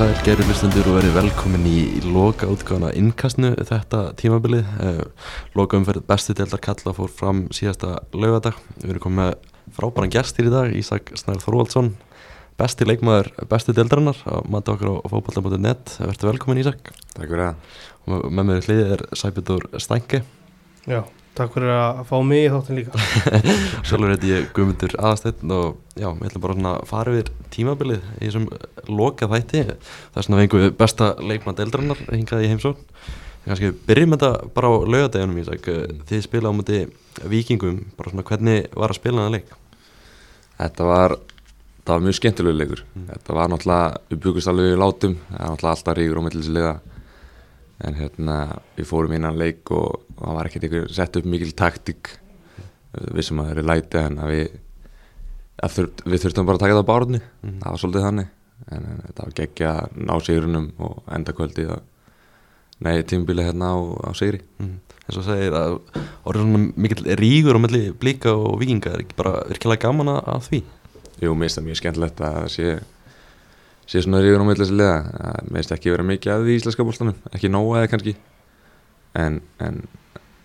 Sæl, gerir hlustundur og verið velkomin í, loka útgáðana innkastnu þetta tímabilið. Uh, loka umferð bestu deildar kalla fór fram síðasta laugadag. Við erum komið með frábæran gestir í dag, Ísak Snær Þorvaldsson, besti leikmaður bestu deildarinnar á mati okkur á fókbalta.net. Verður velkomin Ísak. Takk fyrir það. Og með mér í hliði er Sæbjörður Stænke. Já, takk fyrir að fá mig í þáttin líka. Sjálfur heiti ég Guðmundur Aðasteinn og já, við ætlum bara að fara yfir tímabilið í þessum loka þætti. Það er svona fengið við besta leikmann deildrannar hingað í heimsón. Kanski byrjum þetta bara á laugadeginum Ísak. Þið spila á múti vikingum, bara svona hvernig var að spila hana leik? Þetta var, þetta var mjög skemmtilegu leikur. Þetta var náttúrulega, við byggust alveg í látum, það var náttúrulega alltaf ríkur á millislega. En hérna, við fórum innan leik og það var ekkert einhver sett upp mikil taktík. Við sem að það eru læti, en að við, að þurft, við þurftum bara að taka það á bárunni. Það var svolítið þannig. En, en þetta var geggja að ná sigurinnum og enda kvöldið að nei, tímbili hérna á, á sigri. Mm. En svo segir að orðið svona mikill ríkur á melli blíka og vikinga, er ekki bara virkilega gaman að, því? Jú, mér finnst það mjög skemmtilegt að sé sé svona ríður á millilega mér finnst ekki vera mikið að því í íslenska bóltanum ekki nóga eða kannski en, en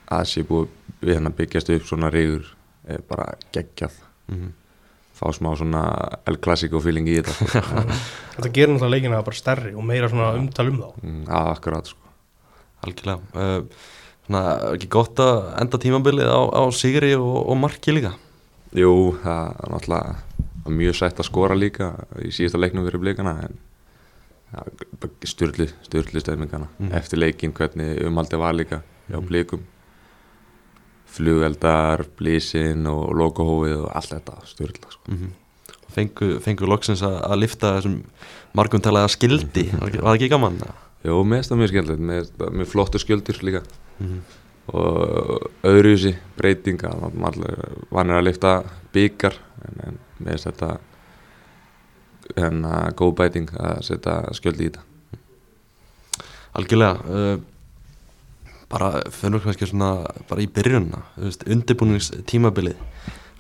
að sé búið við hérna byggjast upp svona ríður er bara geggjað Mm -hmm. fá smá svona El Clasico feeling í þetta Þetta gerir náttúrulega leikina bara stærri og meira svona umtal um þá. Mm, að akkurat sko Algjörlega. Uh, svona ekki gott að enda tímabilið á, á sigri og, og marki líka? Jú, það er náttúrulega var mjög sætt að skora líka í síðasta leiknum fyrir blikana en styrlu, styrlu stöðmingana Mhm. eftir leikin hvernig umaldi var líka hjá blikum flugeldar, blísin og logohófið og allt þetta styrla sko. Mm -hmm. Fengu, fengu loksins að, að lifta þessum margum talaða skildi, var, ekki- var það ekki gaman? Mér finnst það mjög það mjög flottur skjöldur líka Mm -hmm. og öðruvísi breytinga vanir að lifta byggar en, en mér finnst þetta hérna góð bæting að setja skjöldi í þetta Algjörlega. Uh, bara finnur kannski svona bara í byrjunna, undirbúningstímabilið.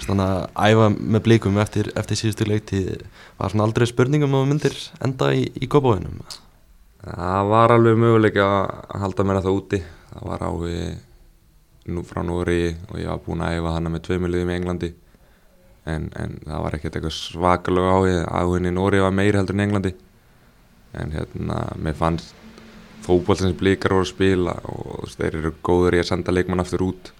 Svona að æfa með blíkum eftir, eftir síðustu leiktíð var svona aldrei spurningum að þú myndir enda í, í góðbóðinum. Það var alveg möguleika að halda mér að það úti. Það var áhugi nú frá Nóri og ég var búinn að æfa hana með tveimiliðum í Englandi. En, en það var ekkert eitthvað svakalega áhugi. Áhugin í Nóri var meiri heldur en Englandi. En hérna, mér fannst fókbóltins blíkar voru að spila og þú þeir eru góður í að senda leikmann aftur út.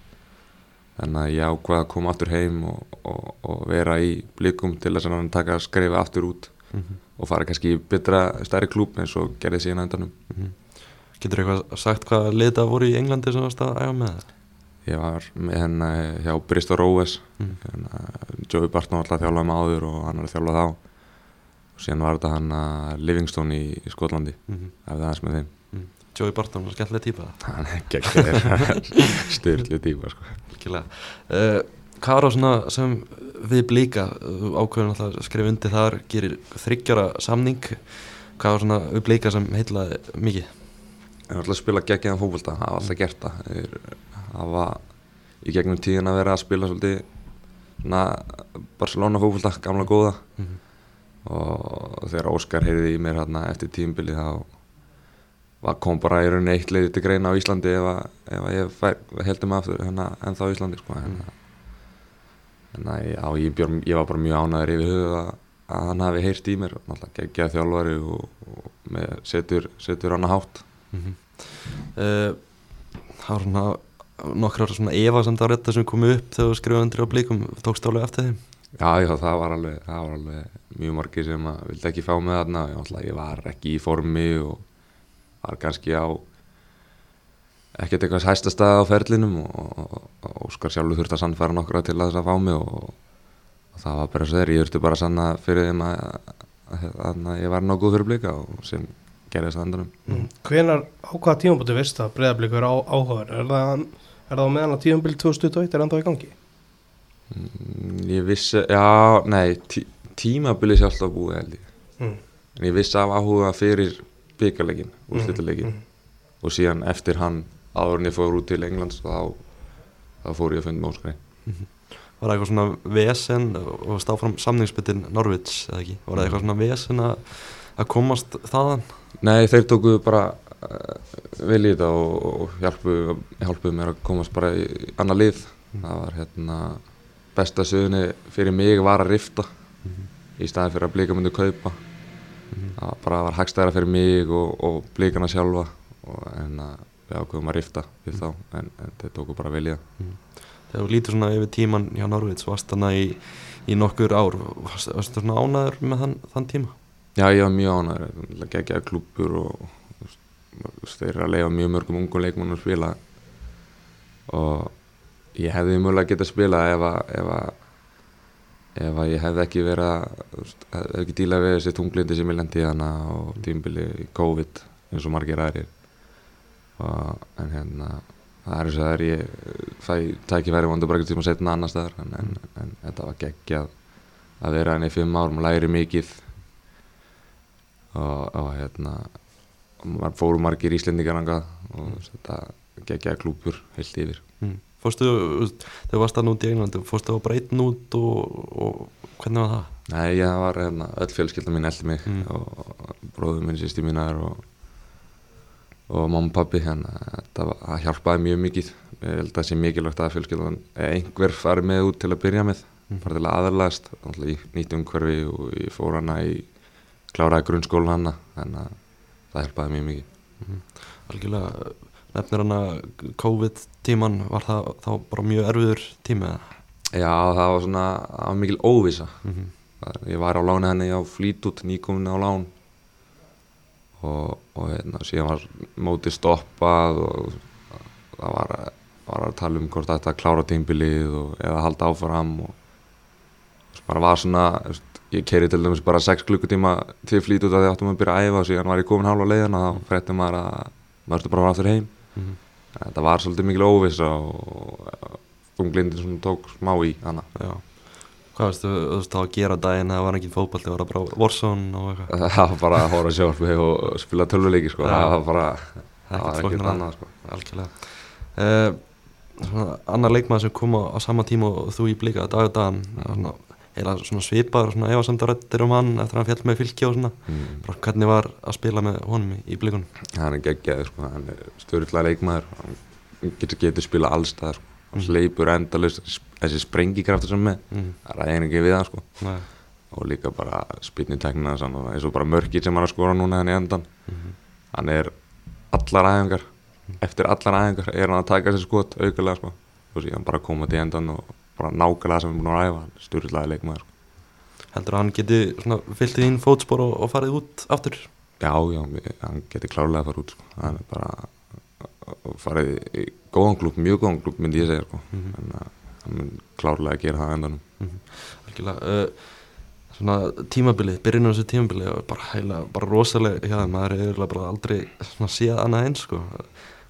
Þannig að ég ákvaði að koma aftur heim og, og, og vera í blíkum til að taka skrifa aftur út Mm -hmm. og fara kannski í betra stærri klúb eins og gerði síðan að endanum. Getur eitthvað sagt hvað lita voru í Englandi sem varst að æfa með það? Ég var með henni hjá Bristol Rovers. Mm. hérna, Joey Barton var alltaf að þjálfa með áður og hann var að þjálfa þá. Og síðan var þetta hann að Livingstone í, í Skotlandi. Mm -hmm. ef það aðeins með þeim. Joey Barton var skemmtilega típa. Hann er ekki styrlu tíma sko. Uh, hvað var það svona sem við blíka þú ákveðum alltaf að skrifa undir þar gerir þryggjara samning. Hvað var svona við blíka sem heitlaði mikið var alltaf að spila geggiðan fókvölda það var alltaf gert það. Hafa í gegnum tíðin að vera að spila svolítið svona Barcelona fókvölda, gamla góða. Mm -hmm. og þegar Óskar heyrði í mér hérna eftir tímbili þá var kom bara í rauninni eitt leiði til greina á Íslandi ef, að, ef að ég fær, heldur mig aftur hérna, en þá Íslandi sko, en, en að, já, ég, björ, ég var bara mjög ánæður yfir höfuð að, að hann hafi heyrt í mér. Og náttúrulega geggjaði þjálfari og, og setur, setur hann að hátt mm -hmm. uh, það var svona nokkrar svona efasemdar þetta sem komu upp þegar þú skrifaði undir á blíkum tókst álega eftir þeim Já, já, það var alveg, það var alveg mjög margir sem vildi ekki fá mig þarna. Náttúrulega, ég var ekki í formi og var kannski á ekkert eitthvað hæsta stað á ferlinum og, Óskar sjálfur þurfti að sannfæra nokkra til að þess að fá mig og, og það var bara svo þeir, ég þurfti bara að sanna fyrir þeim að, að, að, að ég var nokkuð fyrir blika og sem gerði þess að endanum Mm. Hvenar, á hvaða tímabóti veist það breyðablikur á áhugaður? Er það, er það á meðan að tímabili 2021 er ennþá í gangi? Mm, Ég vissi, já, nei, tí, tímabili sjálf á búið held ég Mm. en ég vissi af áhuga fyrir byggarleikin, úrslitaleikin Mm. og síðan eftir hann áður en ég fór út til Englands þá, þá fór ég að funda með Óskari Var það eitthvað svona vesen og stáð fram samningsbyttin Norvits eða ekki? Var það eitthvað svona vesen að að komast þaðan Nei, þeir tóku bara uh, vel í þetta og, og hjálpuðu hjálpu mér að komast bara í annar lið. Það var hérna besta sögunni fyrir mig var að rifta í staðin fyrir að blika myndi kaupa. Það var bara var hagstæðara fyrir mig og, og blikana sjálfa og en að við ákveðum að rifta við þá en, en þeir tóku bara vel í það. Þegar þú lítur svona yfir tíman hjá Norvíts varst þarna í, í nokkur ár. Varst, varst svona ánaður með þann, þann tíma Já, ég var mjög ánæður, geggjaði klúpur og veist, þeir eru að leiða mjög mörgum ungum leikmannum að spila. Og ég hefði mjögulega getað að spila ef að, ef að, ef að ég hefði ekki verið að, hefði ekki dílað við þessi tunglindi sem ég lendi hana og tímbili í COVID eins og margir aðrir. Og, en hérna það er þess að það er ég fæ tækifæri vondur bara ekki tíma að setja annar staðar en, en, en þetta var geggjað að vera henni í fimm ár, maður læri mikið og, og hérna fóru margir íslendingar og mm. þetta geggjaði klúpur heilt yfir mm. Fórstu, þegar varst það nút í Englandi fórstu á breytin út og, og hvernig var það? Nei, ég var hérna, öll fjölskylda mín eldi mig Mm. og bróður minn, sýsti mínar og, og mamma og pappi hérna, það hjálpaði mjög mikið ég held að það sé mikilvægt að fjölskyldan einhver farið með út til að byrja með Mm. farið til að í nýtt umhverfi og ég fór hana í kláraði grunnskólan hana þannig að það hjálpaði mjög mikið Algjörlega, nefnir hana COVID tíman var það þá bara mjög erfiður tími eða? Já, það var svona, það var mikil óvisa Mm -hmm. Ég var á láni henni á flýtút, nýkomin á lán og, og hérna, síðan var mótið stoppað og það var, var að tala um hvort þetta að klára tímbilið og, eða halda áfram og bara var svona, ég keiri til dæmis bara 6 klukkutíma til flýtút að því áttum að byrja að æfa og síðan var ég komin hálfa leiðan og þá frétti maður að maður ertu bara að fara aftur heim. Mhm. þetta var svolítið mikil óvisa og þunglindin svona tók smá í hana. Já. Hvað veistu, þú veist, þá að gera daginn það var ekki fótball, það var bara Warzone og eitthvað. Það var bara að hóra sjálf og spila tölvuleiki sko. Það var bara það var ekkert annað sko. Algjörlega. Uh, annar leikmaður sem kom á, á sama tíma og þú í blika dag og dagan svona, heila svona svipaður svona efasemdarættir um hann eftir að hann fjall með fylki og svona mm. bara hvernig var að spila með honum í, í blikunum hann er geggjaður sko. hann er störðlega leikmaður hann getur, getur spila allstað sko. hann Mhm. sleipur endalust þessi sprengikraftur sem með mm. það ræðir ekki við hann sko. Nei. og líka bara spilniteknina eins og bara mörkir sem hann skora núna henni endan Mhm. hann er allar æfingar eftir allar æfingar er hann að taka þessi skot aukulega sko. og síðan bara koma til endan og bara nákvæmlega sem hann er búin að æfa störðlega leikmaður. Heldur að hann geti fyllt í þín fótspor og, og farið út aftur Já, já, við- hann getur klárlega að fara út sko. hann er bara að farið í góðan klúb, mjög góðan klúb myndi ég segja sko. Mhm. en að hann mun klárlega að gera það endanum Algjörlega uh, Svona tímabilið, byrjun á þessu tímabilið var bara heila, bara rosalega hjá það, maður er bara aldrei svona séð annað eins sko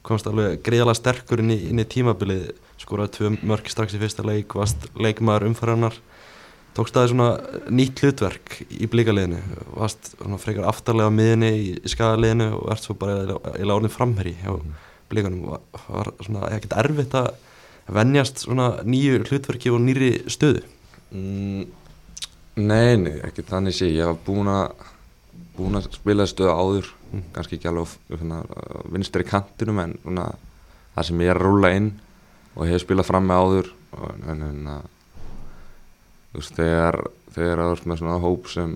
komst alveg greiðalega sterkur inn í, inn í tímabilið skoraði tvö mörk strax í fyrsta leik varst leikmaður umfæranar tókst það svona nýtt hlutverk í blíkaliðinu, varst svona frekar aftarlega á miðinni í, í skagaliðinu og ert svo bara eiginlega orðin framherri hjá blíkanum, var, var svona ekkert erfitt að venjast svona nýju hlutverki og nýri stöðu? Mm, Nei, nei, ekki þannig sé ég. Var búin að búin að spila stöðu áður Mm. kannski ekki alveg á- svona, á vinstri kantinum en svona, það sem ég er að rúla inn og hef spilað fram með áður en, en að þú veist, þegar þegar það er með svona hóp sem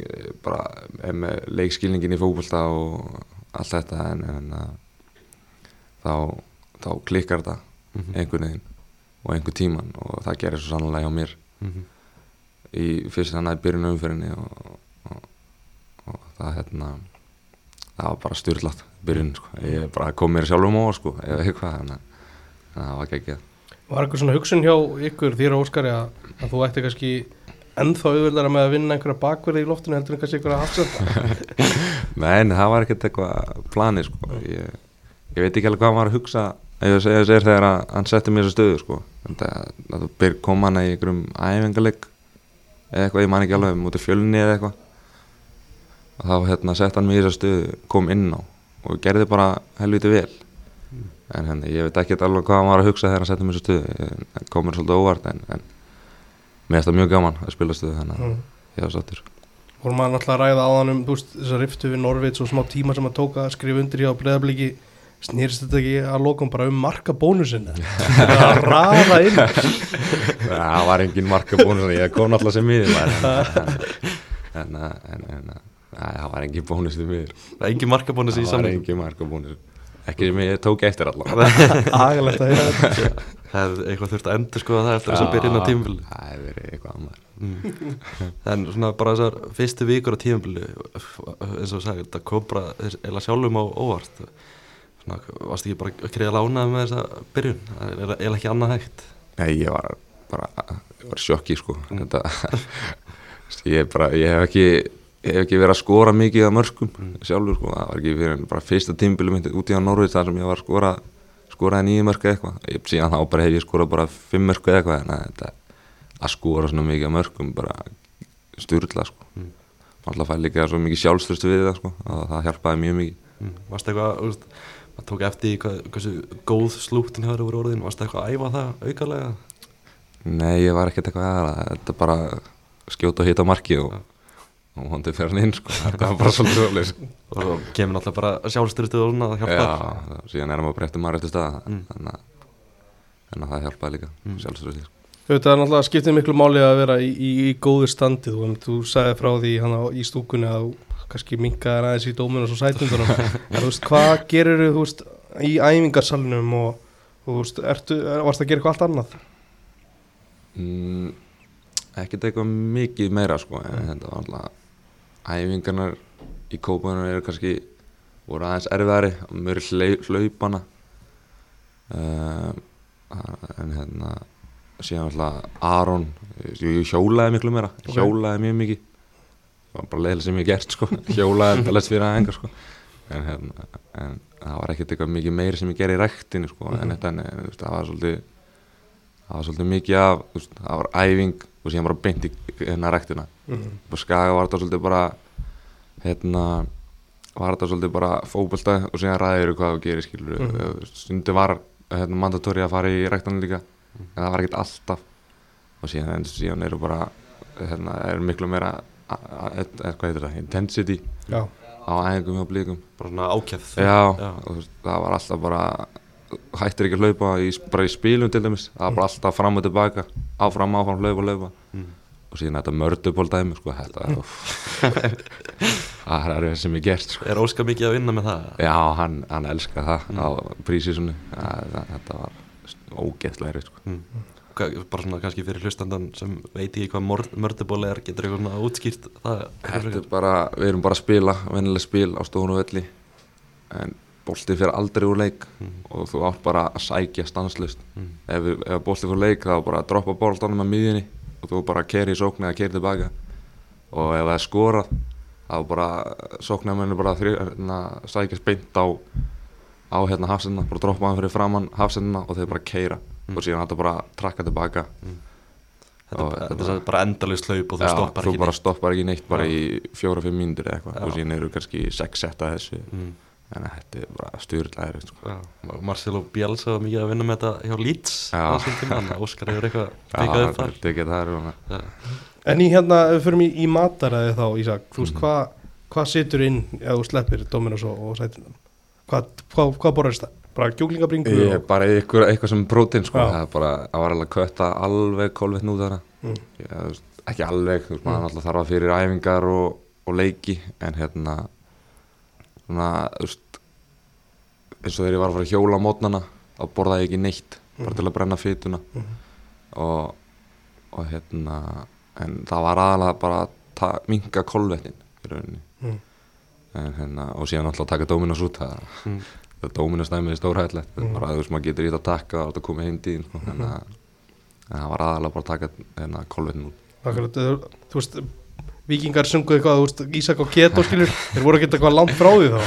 eh, bara er með leikskilningin í fókbalta og allt þetta en, en að þá, þá klikkar þetta Mhm. einhvern veginn og einhvern tíman og það gerir svo sannlega hjá mér Mhm. í fyrst þannig að byrjun umfyrinni og, og, og það hérna það var bara styrlat byrjun sko. ég bara kom mér sjálfum á sko, eða eitthvað þannig það var ekki Var eitthvað svona hugsun hjá ykkur og Óskari að, að þú ætti kannski ennþá auðvöldara með að vinna einhverja bakverði í loftinu heldur en kannski einhverja hafsenda Nei, en það var ekkert eitthvað planið sko. ég, ég veit ekki alveg hvað var að hugsa ef þess er þegar að hann setti mér þessu stöðu sko. Að þú byrj kom hann í einhverjum æfingaleg eða eitthvað, ég man ekki alveg mútið fjölni eða eitthvað og þá hérna, sett hann mér í þessa stöðu kom inn á og gerði bara helviti vel en henni, ég veit ekki alveg hvað hann var að hugsa þegar hann setti mér í þessa stöðu Ég- það kom mér svolítið óvart en, en mér finnst það mjög gaman að spila stöðu þannig að Mm. ég var sattur vorum að náttúrulega ræða áðan um þú veist, þessa riftu við Norvits og smá tíma sem að tóka að skrifa undir hjá breyðabliki snýrst þetta ekki að lokum bara um marka bónusin að raða inn það var engin marka bónus ég kom alltaf sem miður en, það var engin bónus til miður Það er var engin marka bónus ekki sem ég tók eftir allavega agalegt að heyra þetta. Það er eitthvað þurft að endur skoða það eftir þess að byrja inn á tímabili það hefur verið eitthvað annað. En svona bara þessar fyrstu vikur á tímabili eins og sagði, þetta kom bara eiginlega sjálfum á óvart. Svona, varst ekki bara að kriða lánað með þessa byrjun? Það er eiginlega ekki annað hægt. Nei, ég var bara, ég var sjokki sko. Þetta, ég, bara, ég hef ekki hef ekki verið að skora mikið að mörgum sjálfur sko, það var ekki fyrir bara fyrsta tímbili myndi út í á Norvits þar sem ég var að skora skoraði nýju mörg eitthvað. Ég, síðan þá bara hef ég skorað bara fimm mörg eitthvað en að, að skora svona mikið að mörgum bara styrla sko. Mm. mm. alltaf fæði líka svo mikið sjálfströstu við það sko að það hjálpaði mjög mikið. Mm. Varst eitthvað, veist, maður tók eftir hvað, hversu góð slúttin hefur voru orðin. Varst eitthvað að æfa það aukalega? Nei, ég var ekkert eitthvað aðra þetta bara skjóta og hita markið og, og hóndið fyrir hann inn sko. þetta var bara svolítið alveg og kemur náttúrulega bara sjálfstyrstu og svona að hjálpa Já, síðan erum við að breytta maður eftir stað Mm. þannig, að, þannig að það hjálpaði líka Mm. mm. sjálfsögur Þetta er náttúrulega skiptið miklu máli að vera í, í, í góðu standi þú, þú sagði frá því hann í stúkunni að þú kannski minkaðar aðeins í dóminu og svo sætundunum hvað gerir þú veist í æfingarsalunum og, og þú veist, ertu, er, varst að gera eitthvað allt annað mm, ekkert eitthvað mikið meira sko, en þetta var alltaf æfingarnar í kópaðunar eru kannski voru aðeins erfiðari og mjög hlaupana. Um, en hérna síðan alltaf Aron ég, ég hjólaði miklu meira Ok. hjólaði mjög mikið. Það var bara leiðilega sem ég gert sko. Hjólaði þetta lest fyrir aðengar sko. En, hérna, en það var ekkert eitthvað mikið meira sem ég gerði í ræktinu sko. Mhm. en þetta en, en, þú veist, það var svolítið það var svolítið mikið af það var æfing og síðan bara beint í hérna ræktina. Mm. på Skaga var þetta svolítið bara hérna var þetta svolítið bara fókbalta og síðan ræður hvað þú gerir skilur mm. stundi var hérna, mandatóri að fara í ræktanum líka en það var ekkert alltaf. Og síðan, en síðan eru bara hérna, er miklu meira e- e- hvað heitir það, intensity Já, á æfingum hjá blíkum bara svona ákjæð já, Já. og það var alltaf bara hættir ekki að hlaupa í, bara í spilum til dæmis. Það var bara alltaf fram og tilbaka áfram, áfram, hlaupa, hlaupa Mm. og síðan þetta mörduból dæmi sko, þetta það er það sem ég gert sko. Er Óskar mikið að vinna með það? já, hann, hann elskar það Mm. á prísísunni þetta var ógeðslega sko. Mm. Bara svona kannski fyrir hlustandan sem veit ekki hvað mörduból er getur eitthvað svona útskýrt það þetta er bara, við erum bara að spila vennileg spil á stónu velli en bolti fyrir aldrei úr leik Mm. og þú átt bara að sækja stanslust Mm. ef, ef bolti fyrir leik þá bara að droppa boltanum að miðjunni og þú bara keri í sókni eða keri tilbaka og ef það er skorað þá bara sóknarmennu bara þrjö, hérna, sækjast beint á á hérna hafsendina, bara droppa hann fyrir framann hafsendina og þeir bara keira Mm. og síðan hægt að bara trakka tilbaka Þetta, Og- þetta er bara endalist hlaup og þú Já, stoppar þú ekki bara neitt. stoppar ekki neitt bara Já. í fjóra-fimm mínútur eða eitthvað Já. og síðan eru kannski sex setta þessu mm. en þetta er bara styrlaðir sko. Marcelo Bielsa var mikið að vinna með þetta hjá Leeds á sín tíma, þannig að Óskar hefur eitthvað pikað upp þar ekki það er. En í hérna, ef við förum í, í mataræði þá, Ísak, þú veist, Mhm. hvað hva situr inn ef þú sleppir Dominos og, og sætindum? Hvað hva, hva borðast það? Bara kjúklingabringu Ég og... bara eitthvað, eitthvað sem prótein sko. Það er bara, það var alveg að kötta alveg kolvetn út þarna Mm. Ekki alveg, þú veist, Mm. maður alltaf þarf að fyrir æfingar og, og leiki en hérna svona, þú veist eins og þegar ég var að fara að hjóla á mótnana þá borðaði ég ekki neitt bara Mhm. til að brenna fytuna Mhm. og, og hérna en það var aðalega bara að minga kolvetnin í rauninni Mm. en hérna, og síðan alltaf taka Dominos út það, Mm. það Dominos dæmið er stórhællegt Mm. bara þú veist maður getur í þetta að taka og þetta komið heim dýn sko, en, að, en það var aðalega bara að taka hérna, kolvetnin út Akkurat, þú veist, vikingar sunguðu eitthvað, þú veist, Ísak og Keto skilur, þeir voru ekki eitthvað langt frá því þá.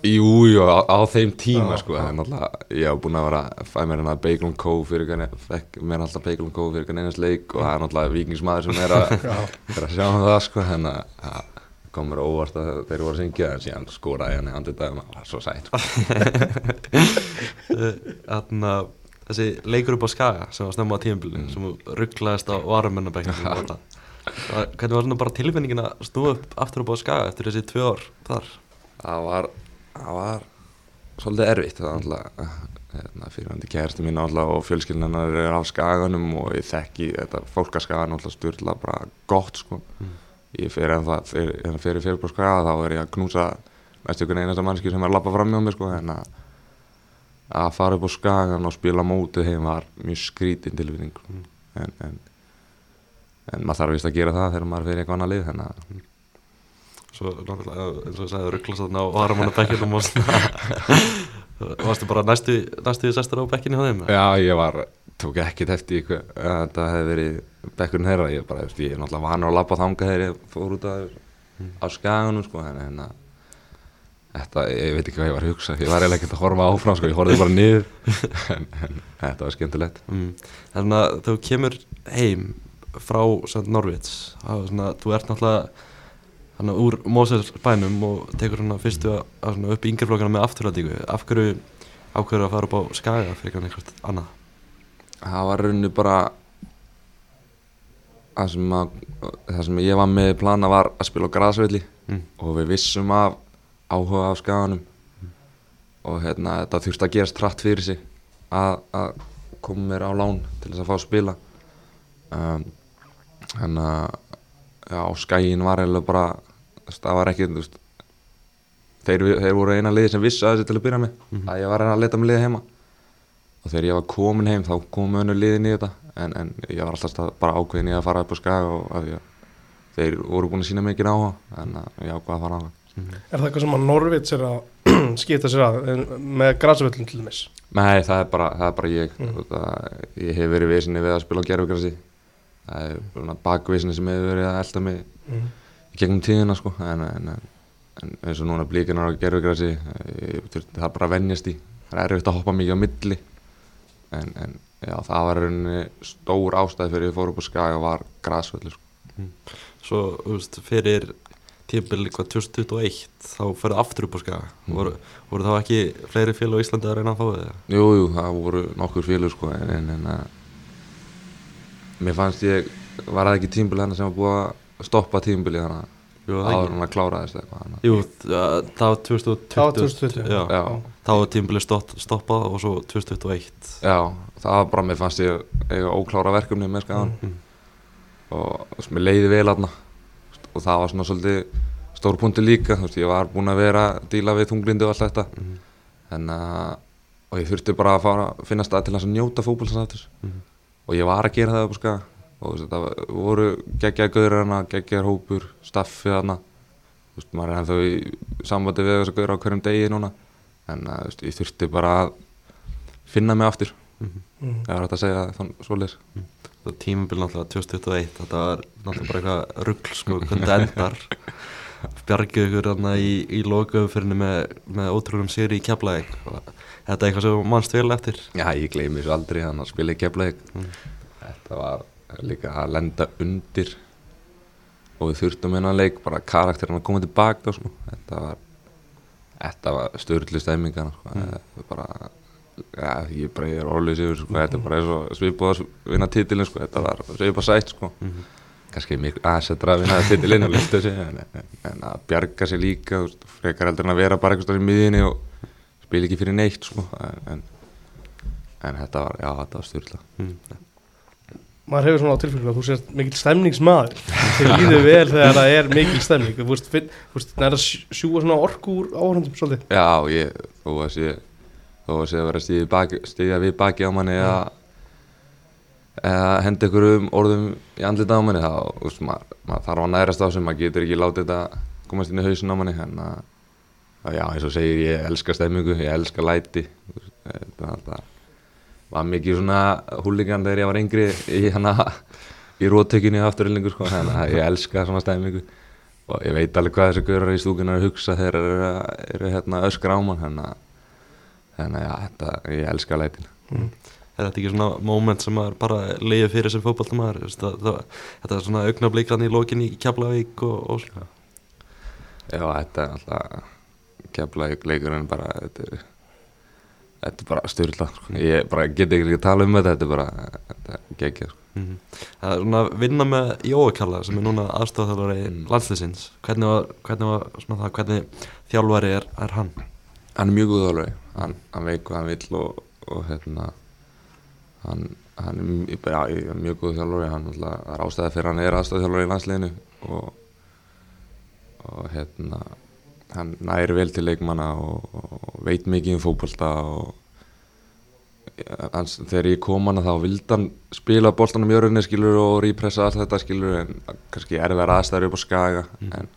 Jú, jú, á, á þeim tíma Já, sko, já. en alltaf ég hef búin að vera að fæ mér hérna Bacon Co fyrir hvernig, fekk mér alltaf Bacon Co fyrir hvernig einast leik og það er náttúrulega vikingsmaður sem er að, Já, er að sjá um það sko, en að það kom mér á óvart að þeir voru að syngja en síðan skoraði hann í andið dagum það var svo sætt sko. Þannig að þessi leikur upp á Skaga sem var snemma á tímabilinu Mm. sem rugglaðist á varumennabæknum Það- Hvernig var svona bara tilfinningin að snúa upp aftur upp á skaga eftir þessi tvö ár þar? það var, það var svolítið erfitt það alltaf hérna, fyrirhandi kærasti mín alltaf og fjölskyldunar er á skaganum og ég þekki þetta fólkaskagan alltaf styrla bara gott sko Mm. ég fer en það fyrir, fyrir, fyrir, fyrir på skaga þá er ég að knúsa næstu ykkur einasta mannski sem er að lappa fram hjá mér sko en að að fara upp á skagan og spila mótið heim var mjög skrítin tilfinning Mm. en, en en maður þarf vist að gera það þegar maður fyrir eitthvað annað lið þannig að Svo náttúrulega, eins og ég sagði, rugglast þarna á varamanna bekkinum og Varstu bara næstu, næstu sestur á bekkinni á þeim? Já, ég var, tók ekkert eftir í hver, að þetta hefði verið bekkurinn þeirra, ég bara, þú veist, ég er náttúrulega vanur að labba þanga þegar ég fór út af, á skaganum, sko, en að þetta, ég veit ekki hvað ég var að hugsa, ég var eiginlega ekkert að horfa áfram, sko, ég horfði bara niður, en, en þetta var skemmtilegt. Mm. Þannig að þú kemur heim frá svona, þú ert náttúrulega þannig úr Moses bænum og tekur svona fyrstu að, að svona upp í yngjaflokkana með afturlætingu af hverju ákveður að fara upp á skaga fyrir eitthvað annað? Það var rauninni bara, það sem að, það sem ég var með plana var að spila á grasvelli mm. og við vissum af áhuga á skaganum. Og hérna þetta þurfti að gerast trætt fyrir sig að, að koma mér á lán til þess að fá að spila. Um, hérna já, skæin var eiginlega bara það var ekki veist, þeir, þeir voru eina liði sem vissu að þessi til að byrja með Mhm. að ég var að reyna að leta með liði heima og þegar ég var komin heim þá kom önnu liðin í þetta en, en ég var alltaf stað- bara ákveðin í að fara upp á skaga og að ég, þeir voru búin að sína mikið áhuga en að ég ákvaða að fara á það Er það eitthvað sem að Norvits er að skipta sér að en með grasvöllin til dæmis? Nei, það er bara, það er bara ég Mm. mm. það, Ég hef verið visinni við að spila á gerfugrassi Það er bakvisinni sem hefur verið að elda mig Mm. í gegnum tíðina sko en, en, en, en eins og núna blíkinar á ég, þurfti- það er bara að venjast í Það er erfitt að hoppa mikið á milli en, en já, það var rauninni stór ástæði fyrir ég fór upp á skaga var grasvöldur sko. Svo, þú veist, fyrir eitthvað 2021 þá ferðu aftur upp á skaga Mm. voru, voru þá ekki fleiri félag á Íslandi að reyna að fá þig? Jú, jú, það voru nokkur félur sko en, en, en að mér fannst ég, var það ekki tímbil hennar sem var búið að stoppa tímbili það áður hann að klára þess eitthvað Jú, það það var 2020 Það var 2020. Já, Já. þá var tímbili stoppað og svo 2021 Já, það var bara, mér fannst ég eiga óklára verkefni með skagan Mm. og þú veist, mér leiði vel aðna og það var svona svolítið stór punkti líka, þú veist, ég var búinn að vera að díla við þunglindi og allt þetta Mhm. en að, og ég þurfti bara að fara finna stað til að njóta fótbolsans Mhm. Og ég var að gera það upp á skaga og veist, það voru geggjaði gauður hana, geggjaðar hópur, staffið hana þú veist, maður er ennþá í sambandi við þess að gauður á hverjum degi núna. En að, þú veist, ég þurfti bara að finna mig aftur. Mm. það var hægt að segja þann svoleiðis. Það tímabil náttúrulega 2021 þetta var náttúrulega bara eitthvað rugl sko, hvernig það endar bjargið ykkur þarna í, í lokaumfyrinni með, með ótrúlum séri í keflaðið þetta er eitthvað sem mannst vel eftir Já, ég gleymi þessu aldrei þannig að spila í keflaðið Mm. Þetta var líka að lenda undir og við þurftum hennar leik bara karakterinn að koma tilbaka sko. þetta var var störlu stemmingana sko. Mm. bara ja, ég, bara, ég er orðlega sigur sko. þetta er bara eins og svipað að vinna titilin sko. þetta var svipað sætt sko. Mhm. Kannski miklu aðsettra að vinna titilin og lifta sig en, en, en að bjarga sig líka þú veist, frekar heldur en að vera bara eitthvað í miðinni og spila ekki fyrir neitt sko. en, en, en þetta var, já, þetta var styrla Mm. maður hefur svona á tilfellinu að þú sést mikil stemningsmaður þeir líður vel þegar það er mikil stemning þú veist, finn- þú veist, það er að sj- sjúga svona orku úr áhörndum svolítið Já, ég, þó að sé þó að sé að vera að stíða baki, stíða við baki á manni eða eða henda ykkur um orðum í andlita á manni þá, veist, maður, maður þarf að nærast á sem maður getur ekki látið þetta komast inn í hausin á manni en að, að já, eins og segir, ég elska stemmingu ég elska læti er alltaf var mikið svona húligan þegar ég var yngri í í róttökinni afturryllingu sko, þannig að ég elska svona stemmingu. Og ég veit alveg hvað þessi gaurar í stúkunar að hugsa þegar eru, eru hérna öskra á mann þannig að, já, þetta, ég elska lætin er þetta ekki svona moment sem maður bara leiði fyrir sem fótballtamaður þetta er svona augnablíkan í lokin í Keflavík og, og svona Já, þetta er alltaf keflaði leikurinn bara þetta er, þetta er bara styrla sko. ég bara get ekki að tala um þetta þetta er bara, geggja sko. Mhm. Það er svona að vinna með Jóakalla sem er núna aðstofþjálfari Mm. landsliðsins Hvernig var, hvernig var svona það, hvernig þjálfari er, er hann? hann er mjög góð þjálfari hann, hann hvað hann vill og, og hérna hann, hann er mj- já, mjög góð þjálfari hann það er ástæða fyrir hann er aðstæða í landsliðinu og, og hérna hann næri vel til leikmanna og, og veit mikið um fótbolta og hans, þegar ég kom hana þá vildi hann spila boltanum í örunni skilur og repressa allt þetta skilur en kannski erfið aðstæður upp á skaga en,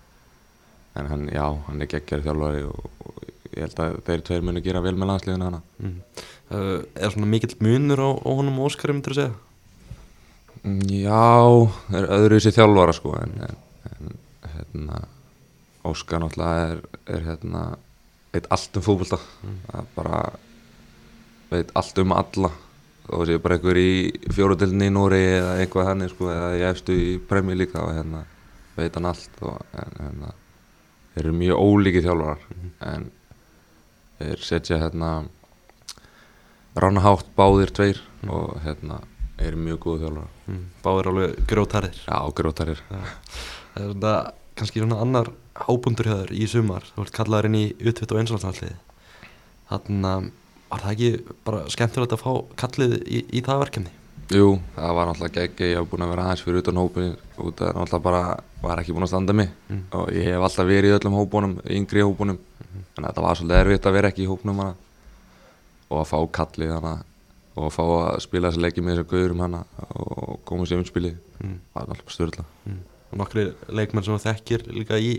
en hann, já, hann er geggjari þjálfari og, og ég held að þeir tveir muni gera vel með landsliðinu hana Mm. Uh, er svona mikill munur á, á honum og Óskari myndir að segja? Mm, Já, það er öðru þessi þjálfara sko en, en, en hérna, Óskar náttúrulega er, er hérna, veit allt um fótbolta. Það bara veit allt um alla. Og sé bara einhver í fjóruðildinni í Nóri eða eitthvað hann sko, eða ég efstu í premji líka og hérna veit hann allt og en, hérna, þeir eru mjög ólíki þjálfarar. En þeir setja hérna ránahátt báðir tveir og hérna eru mjög góð þjálfarar Mm. Báðir alveg grótarir Já, grótarir Það er svona kannski svona annar hápundur hjá þér í sumar. Þú ert kallaður inn í utvitt og einslandslandsliði Þannig að var það ekki bara skemmtilegt að fá kallið í, í það verkefni? Jú, það var náttúrulega geggi, ég hef búin að vera aðeins fyrir utan hópin út að náttúrulega bara var ekki búin að standa mig. Mm. og ég hef alltaf verið í öllum hópunum, yngri hópunum. Þannig að þetta var svolítið erfitt að vera ekki í hópunum hana og að fá kallið hana og að fá að spila þessi leiki með þessu gauðurum hana og koma sér umspilið Mm. það var alltaf störla Mm. Og nokkri leikmenn sem þú þekkir líka í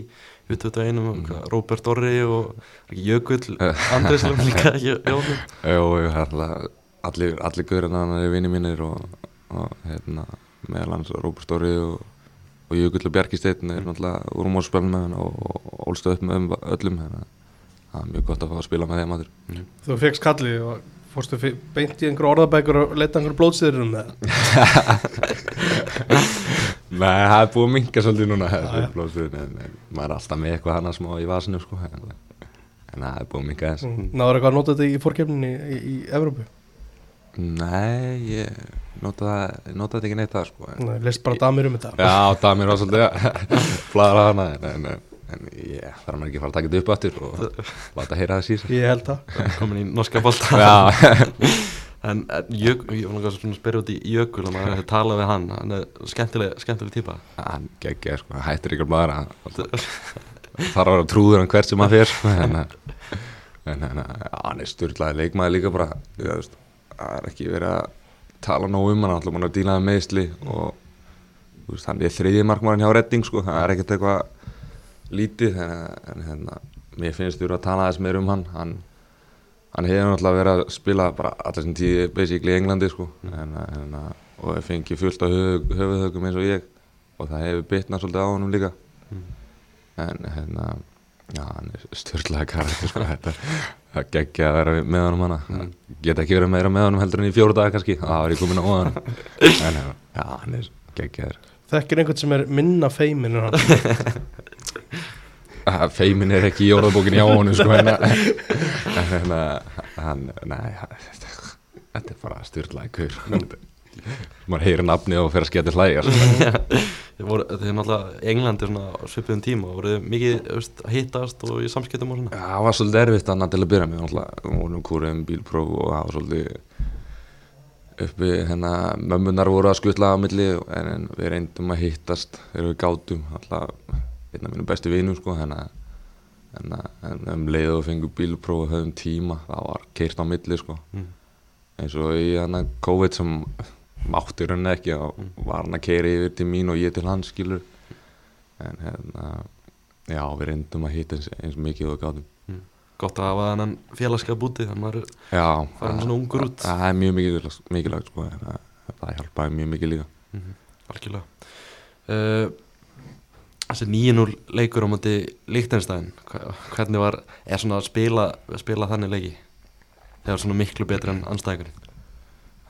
einum mm. Róbert Orri og Jökull Andrislum líka það er alltaf allir, allir gauðurinn hann er vinni mínir og, og hérna, meðal hans Róbert Stóri og, og Jökull og Bjarki Steinn er náttúrulega úr mótspilin með hann og, ólstu upp með öllum að það er mjög gott að fá að spila með þeim aður Þú fegst kallið og fórstu beint í einhver orðabækur og leta einhver blóðsýður um það? Nei, það er búið að minka svolítið núna maður er alltaf með eitthvað hana smá í vasinu sko, en, það er búið að minka þess Náður eitthvað að nota þetta í fórkefninni í, í Evrópu? Nei, ég nota þetta ekki neitt það sko, Nei, Lest bara damir um þetta. Já, Damir var svolítið flæðar hana en, en, en, ég þarf maður ekki að fara að taka þetta upp aftur og láta heyra það síðan Ég held það. Komin í norska bolta. Já, En, en Jök, ég var náttúrulega svona að spyrja út í Jökul að maður hefði talað við hann. Hann er skemmtileg, skemmtileg típa. Hann geggja sko, hann hættir ykkur bara. Þarf að vera trúður hann hvert sem hann fer. Sko, en, en, en já, hann er styrlaði leikmaði líka bara. Það er ekki verið að tala nóg um hann, alltaf mann að díla með meðsli og þú veist, hann er þriðji markmann hjá Redding sko, það er ekkert eitthvað lítið en, hérna, mér finnst þú að tala aðeins meir um hann. Hann, hann hefur náttúrulega verið að spila bara allir sem tíði basically í Englandi sko, en, en, og hefur fengið fullt á höf, höfuðhögum eins og ég. Og það hefur bitnað svolítið á honum líka. En hérna já, hann er stjórnlega karakter sko, þetta það geggja að vera með honum hana. Mm. geta ekki verið meira með honum heldur en í fjóru dag kannski, það var ég komin á hann en já, hann er geggjaður. Þekkir einhvern sem er minna feimin en hann feimin er ekki í orðabókinni á honum sko, en, en hérna hann, nei hann, þetta er bara stjórnlega kur maður heyrir nafni og fer að sketa hlæja sko. Þið er náttúrulega í Englandi svona á svipuðum tíma og voruð mikið að hittast og í samskiptum og svona. Já, það var svolítið erfitt annað til að byrja með við vorum kúrið um bílpróf og það var svolítið uppi hérna, mömmunar voru að skutla á milli en, en við reyndum að hittast þegar við gátum alltaf einn af mínum bestu vinum sko hérna, en, en um leið og fengum bílpróf höfum tíma, það var keirt á milli sko. Mm. eins og í hérna COVID sem mátti rauninni ekki og var hann að keira yfir til mín og ég til hans skilur. En hérna já, við reyndum að hitta eins, eins mikið og við gátum. Gott að hafa þennan félagskap úti þannig að maður er Farin svona ungur út. Það er mjög mikilvægt, sko, en það, hjálpaði mjög mikið líka. Algjörlega. Uh, Þessi 9-0 leikur á móti Líktenstæðin hvernig var, er svona að spila, spila þannig leiki? Þegar svona miklu betri en anstæðingarinn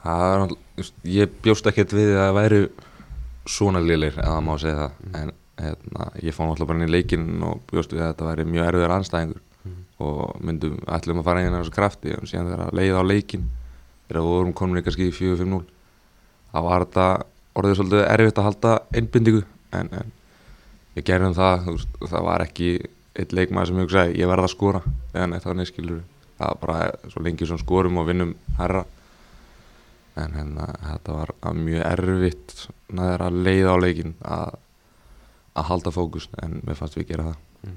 Það er ég bjóst ekkert við að væri svona liðlir, eða má segja það. En hérna, ég fór náttúrulega bara inn í leikinn og bjóst við að þetta væri mjög erfiður anstæðingur og myndum ætlum að fara inn í þessu krafti og síðan þegar að leiða á leikinn þegar við vorum komin í kannski í 4-5-0 þá var þetta orðið svolítið erfitt að halda einbindingu. En, en við gerðum það það var ekki eitt leikmaður sem hugsaði ég verða að skora. Eða neitt þannig skilur það var bara svo lengi sem skorum og vinnum herra en hérna þetta var að mjög erfitt næður að leiða á leikin að, að halda fókus en mér fannst við gera það.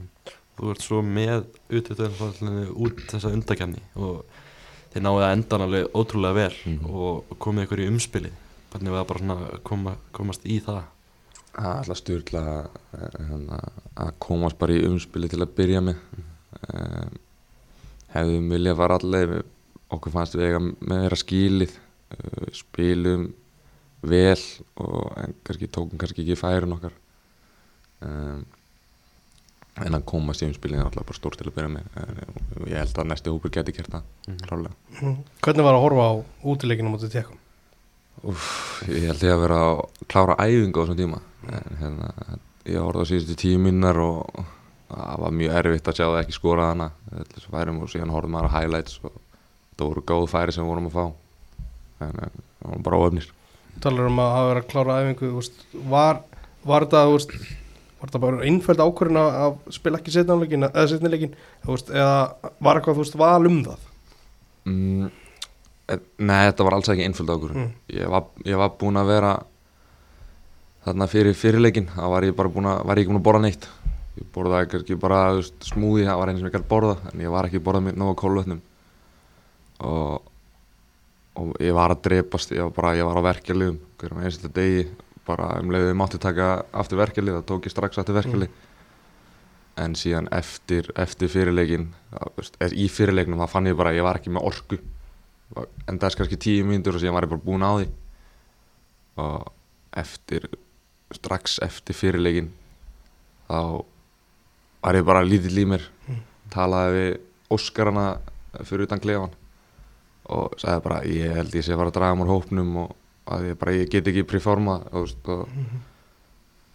Þú ert svo með útíðtöðanfallinu út þessa undakefni og þeir náðu að endan alveg ótrúlega vel Mhm. og komið ykkur í umspili hvernig var það bara að koma, komast í það Það er alltaf styrla hérna, að komast bara í umspili til að byrja með. Um, hefðum viljað fara allir okkur fannst við eiga með þeirra skilið uh, spilum vel og en kannski tókum kannski ekki færin okkar. Um, en að komast í umspilið er alltaf bara stórt til að byrja með. En, ég held að næsti hópur geti kert það klálega Mhm. Hvernig var að horfa á útileikinu mútið tekum? Úf, ég held ég að vera að klára æfingu á þessum tíma en hérna, ég horfði á síðustu tíu minnar og það var mjög erfitt að sjá það ekki skora hana. Þessu færum og síðan horfði maður á highlights og það voru góð færi sem vorum að fá. En, það var bara óöfnir talar um að hafa verið að klára æfingu veist, var, var þú veist, var þetta bara einföld ákvörðin að, að spila ekki setnileikin eða var eitthvað veist val um það? Mm, en- Nei, þetta var alls ekki einföld ákur Mm. ég, ég var búinn að vera þarna fyrir fyrirleikin þá var ég bara búinn að, var ég ekki búinn að borða neitt. Ég borðaði kannski bara smúði, það var eins sem ég gæti borða en ég var ekki borðað mér nóga kólvetnum og, og ég var að drepast ég var bara, ég var á verkefliðum hverjum einstu degi, bara um leiðið mátti taka aftur verkeflið, þá tók ég strax aftur verkeflið en síðan eftir, eftir fyrirleikin í fyrirleiknum þá fann ég bara að ég var ekki með orku. En það er kannski tíu mínútur og síðan var ég bara búinn á því. Og eftir strax eftir fyrirleikin þá var ég bara lítill í mér talaði við Óskarana fyrir utan klefan og sagði bara ég held ég sé að fara að draga mér hópnum og að ég bara ég get ekki preforma og, og,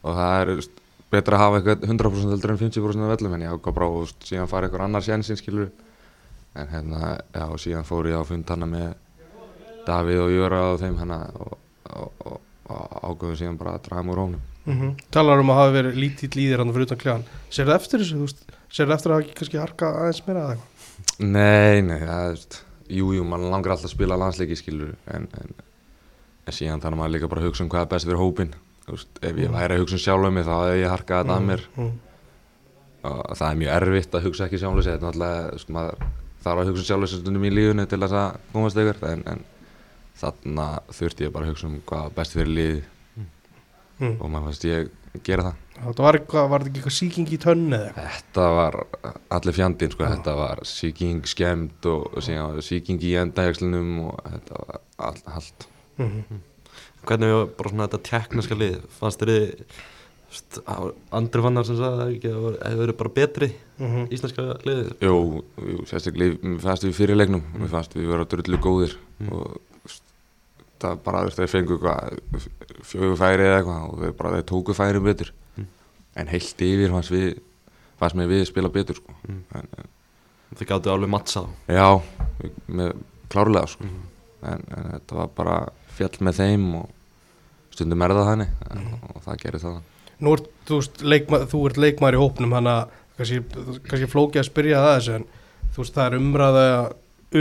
og það er veist, betra að hafa eitthvað 100% heldur en 50% af vellum en ég ákvað bara og síðan fara eitthvað annar sjensin skilur en hérna já síðan fór ég á fund hana með Davíð og Jöra og þeim hana og, og, ákveðu síðan bara að draga mér hópnum mm -hmm. talar um að hafa verið lítill líðir hann fyrir utan kljáðan sér það eftir þessu, sér það eftir að hafa kannski harka aðeins meira eitthvað? Nei, nei, það er Jú, mann langar alltaf að spila landsleiki skilur en, en, en síðan þannig maður líka bara að hugsa um hvað er best fyrir hópin veist, ef ég væri að hugsa um sjálf um mig þá hefði ég harkað þetta að mér. mm. og það er mjög erfitt að hugsa ekki sjálf um sig. Þetta er náttúrulega, þarf að hugsa um sjálf sig stundum í lífunu til þess að komast ykkur en, en þarna þurfti ég bara að hugsa um hvað best fyrir lífi Mm. og maður fannst ég gera það það var, eitthvað, var þetta ekki eitthvað síking í tönn eða eitthvað Þetta var allir fjandinn sko, Já. þetta var síking skemmt og, og síðan var síking í endahjökslunum og þetta var all, allt. mm -hmm. hvernig var bara svona þetta tekniska lið fannst þér þið andri fannar sem sagði að það hefur verið bara betri Mhm. íslenska liðið Jú, jú sérstaklega, mér fannst við fyrir leiknum, mér fannst við vera drullu góðir Mm. og það bara, þú veist, þeir fengu eitthvað fjögur færi eða eitthvað og þeir bara, þeir tóku færi betur. Mm. En heilt yfir fannst við, fannst mér við spila betur sko. Mm. En, en, þið gáttu alveg mattsað já, við- með klárlega sko. mm. en, en þetta var bara fjall með þeim og stundum er það þannig en, og það gerir það nú ert þú, veist, leikma, þú ert leikmaður í hópnum hann að kannski, kannski flóki að spyrja það þessu en þú veist það er umræða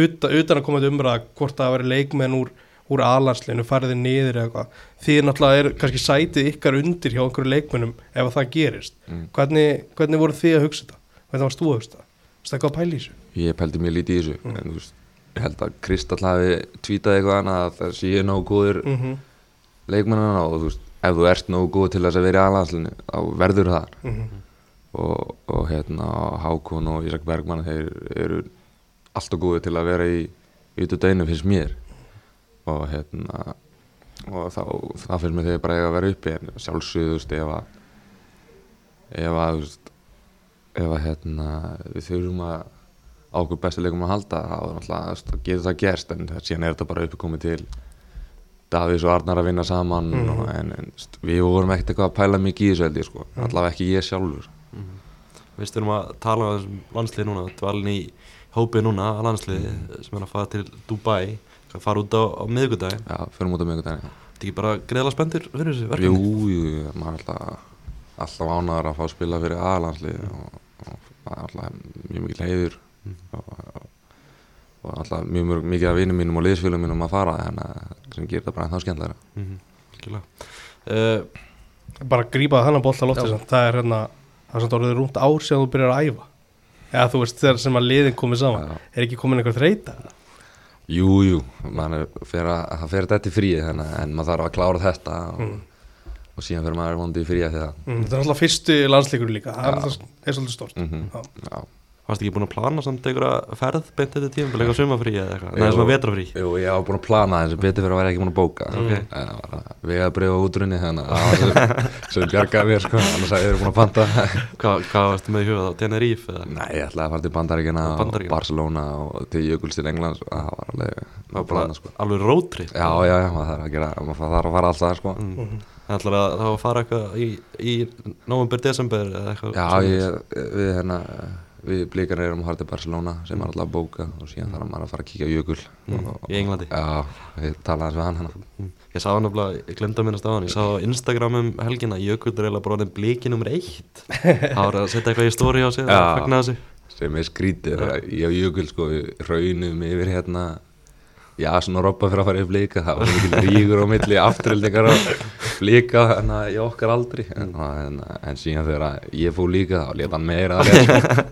utan, utan að koma til umræða hvort það að vera leikmenn úr, úr alanslinu farið niður eða eitthvað. Því náttúrulega er kannski sætið ykkar undir hjá einhverju leikmennum ef að það gerist. Mm. hvernig, hvernig voru þið að hugsa þetta? Hvernig varst þú að hugsa þetta? Varstu eitthvað að pæla í þessu? Ég pældi mjög lítið í þessu Mm. en þú veist, ég held að Kristall hafi tvítað eitthvað annað að það sé nógu góður mm -hmm. leikmennana og þú veist, ef þú ert nógu góð til þess að vera í aðlandslinu þá verður það Mm og, og hérna Hákon og Ísak Bergmann þeir eru alltaf góði til að vera í ytu deginu finnst mér og hérna og þá, það finnst mér þegar bara eiga að vera uppi en sjálfsögðu, þú veist, ef að ef að, ef að hérna við þurfum að á okkur bestu leikum að halda þá þá getur það gerst en síðan er þetta bara uppi komið til Davís og Arnar að vinna saman Mhm. og, en, en við vorum ekkert eitthvað að pæla mikið í þessu held ég sko, Mhm. allavega ekki ég sjálfur. Við styrum að tala um landslið núna dvalin í hópið núna að landslið sem er að fara til Dubai að fara út á, á miðvikudaginn. Já, förum út á miðvikudaginn Ertu ekki bara greiðlega spenntur fyrir þessu Jú, verkefni? jú, maður er alltaf, alltaf ánæður að fá að spila fyrir aðlandslið og, og það er alltaf mjög mikil heiður og, og, og alltaf mjög mjög mikið af vinnum mínum og liðsfélum mínum að fara en sem gerir það bara ennþá skemmtilega. Mm -hmm. Uh, bara grípa þannig bolla lótti það er hérna, það er samt orðið rúmt ár síðan þú byrjar að æfa. Eða þú veist þegar sem að liðin komið saman. Já. er ekki komin einhver þreita Jú, jú, maður fer að, það fer þetta í fríi þannig að- en maður þarf að klára þetta og, Mm. og síðan fer maður vondi í fríi mm, þetta er alltaf fyrstu landsleikur líka það er, alltaf, er svolítið stort Mm Já. Já. Varstu ekki búin að plana samt einhverja ferð beint þetta tíma, eitthvað sumafrí eða eitthvað, neða svona vetrafrí Jú, ég var búin að plana þess að betur fyrir að vera ekki búin að bóka. Ok. en það var að vega að breyfa útrunni þannig að það var sem- sem bjargaði mér sko, annars að ég er búin að panta. Hvað, hvað varstu með í huga þá, Tenerife eða? Nei, ég ætlaði að fara til Bandaríkjana og. Barcelona og til Jökuls til Englands og það var alveg Það að plana sko. alveg roadtrip Já, já, já, maður þarf að sko. Mm. Það það var að fara eitthvað í, í november, desember eða eitthvað Já, ég, við hérna við blíkar erum að til Barcelona sem er alltaf að bóka og síðan þarf maður að fara að kíkja á Jökul Mm, og, í Englandi. Já, talaði eins við hann hérna Mm. Ég sá hann nefnilega, ég glemdi að minnast á hann Ég sá á Instagram um helgina Jökull er eiginlega bara orðin bliki nummer eitt Það var að setja eitthvað í stóri á sig Já. að sem er skrítið ég á Jökul sko við raunum yfir hérna já, svona robba fyrir að fara í blíka það var mikil ríkur á milli afturhildingar og blíka þannig að ég okkar aldrei en, en, en síðan þegar ég fór líka þá leta hann meira að lesa.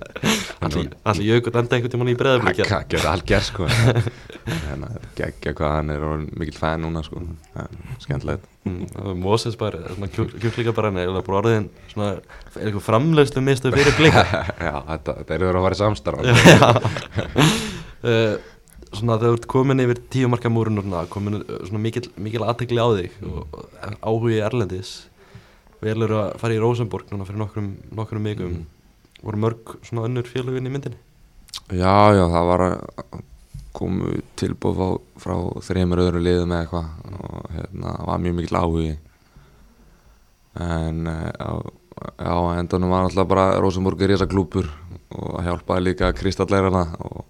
Allir Jökull enda einhvern tímann í breðablíkja Það getur allt gert sko. En geggja hvað hann er mikill fan núna sko. En skemmtilegt. Moses bara, svona kjúklinga bara það er bara orðin svona Er eitthvað framlegslu mistu fyrir blíka Já, þetta, þetta er verið að fara í samstarf uh, Svona þegar þú ert komin yfir tíu marka múrun og komin uh, svona mikil, mikil aðtekli á þig og og áhugi erlendis velur að fara í Rosenborg núna fyrir nokkrum, nokkrum mikum Mhm. voru mörg svona önnur félagin í myndinni? Já, já, það var komu tilbúð frá, frá þreymur öðru liðum eða eitthvað og hérna það var mjög mikill áhugi. En eh, á, á endanum var alltaf bara Rosenborg er risa klúpur og hjálpaði líka kristallerana og,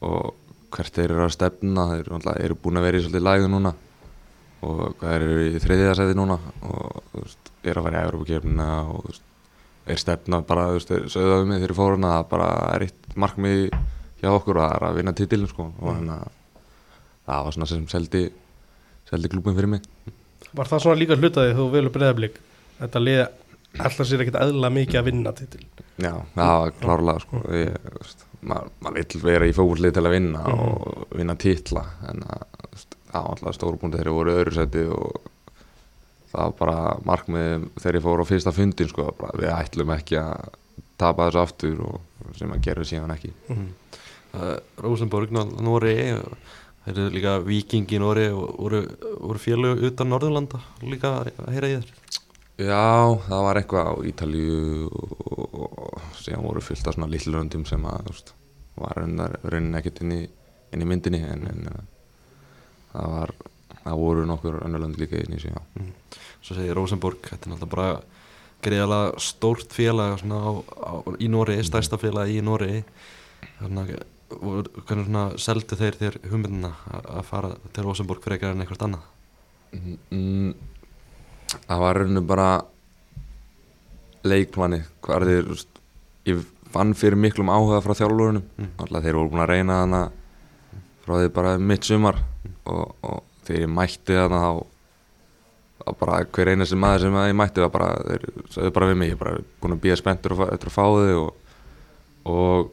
og hvert þeir eru að stefna þeir alltaf, eru búin að vera í svolítið lægu núna. Og hvað þeir eru í þriðja seti núna og þú veist, eru að vera í Európa-kefnina og þú veist, er stefna bara, þú veist, af mig þegar fóruna það bara er eitt markmið hjá okkur og það er að vinna titilin sko. Og þannig að það var svona sem seldi seldi klúbin fyrir mig. Var það svona líka hlutaði þú velur breðablík þetta liði alltaf sér ekkert eðla mikið að vinna titil Já, það var klárlega sko ég, veist, maður, maður vill vera í fókvöldlið til að vinna Mhm. og vinna titla en það var alltaf stóru búndi þegar ég voru öðru seti og það var bara markmið þegar ég fór á fyrsta fundin sko, bara, við ætlum ekki að tapa þessu aftur og sem að gera síðan ekki mm. uh, Rosenborg, Nó- Nóri þeir eru líka Viking í Nóri og voru, voru félög utan Norðurlanda líka að heyra í þér Já, það var eitthvað á Ítalíu og, síðan voru fyllt af svona lilluröndum sem að veist, var raunin ekkert inn inn í myndinni en, en það var það voru nokkur önnurlönd líka inn í sig já. svo segir Rosenborg, þetta er náttúrulega bara greiðalega stórt félag á, á, í Nóri, stærsta félag í Nóri hvernig svona seldu þeir þér hugmyndina að fara til Rosenborg frekar en eitthvað annað? Mm, Það var rauninu bara leikplani hvað er veist, ég fann fyrir miklum áhuga frá þjálfurunum Mm. alltaf þeir voru búin að reyna þarna frá því bara mitt sumar og, og þegar ég mætti þarna þá þá bara hver einasti maður sem ég mætti var bara, þeir sagði bara við mig ég bara búin að býja spenntur eftir að fá þig og og,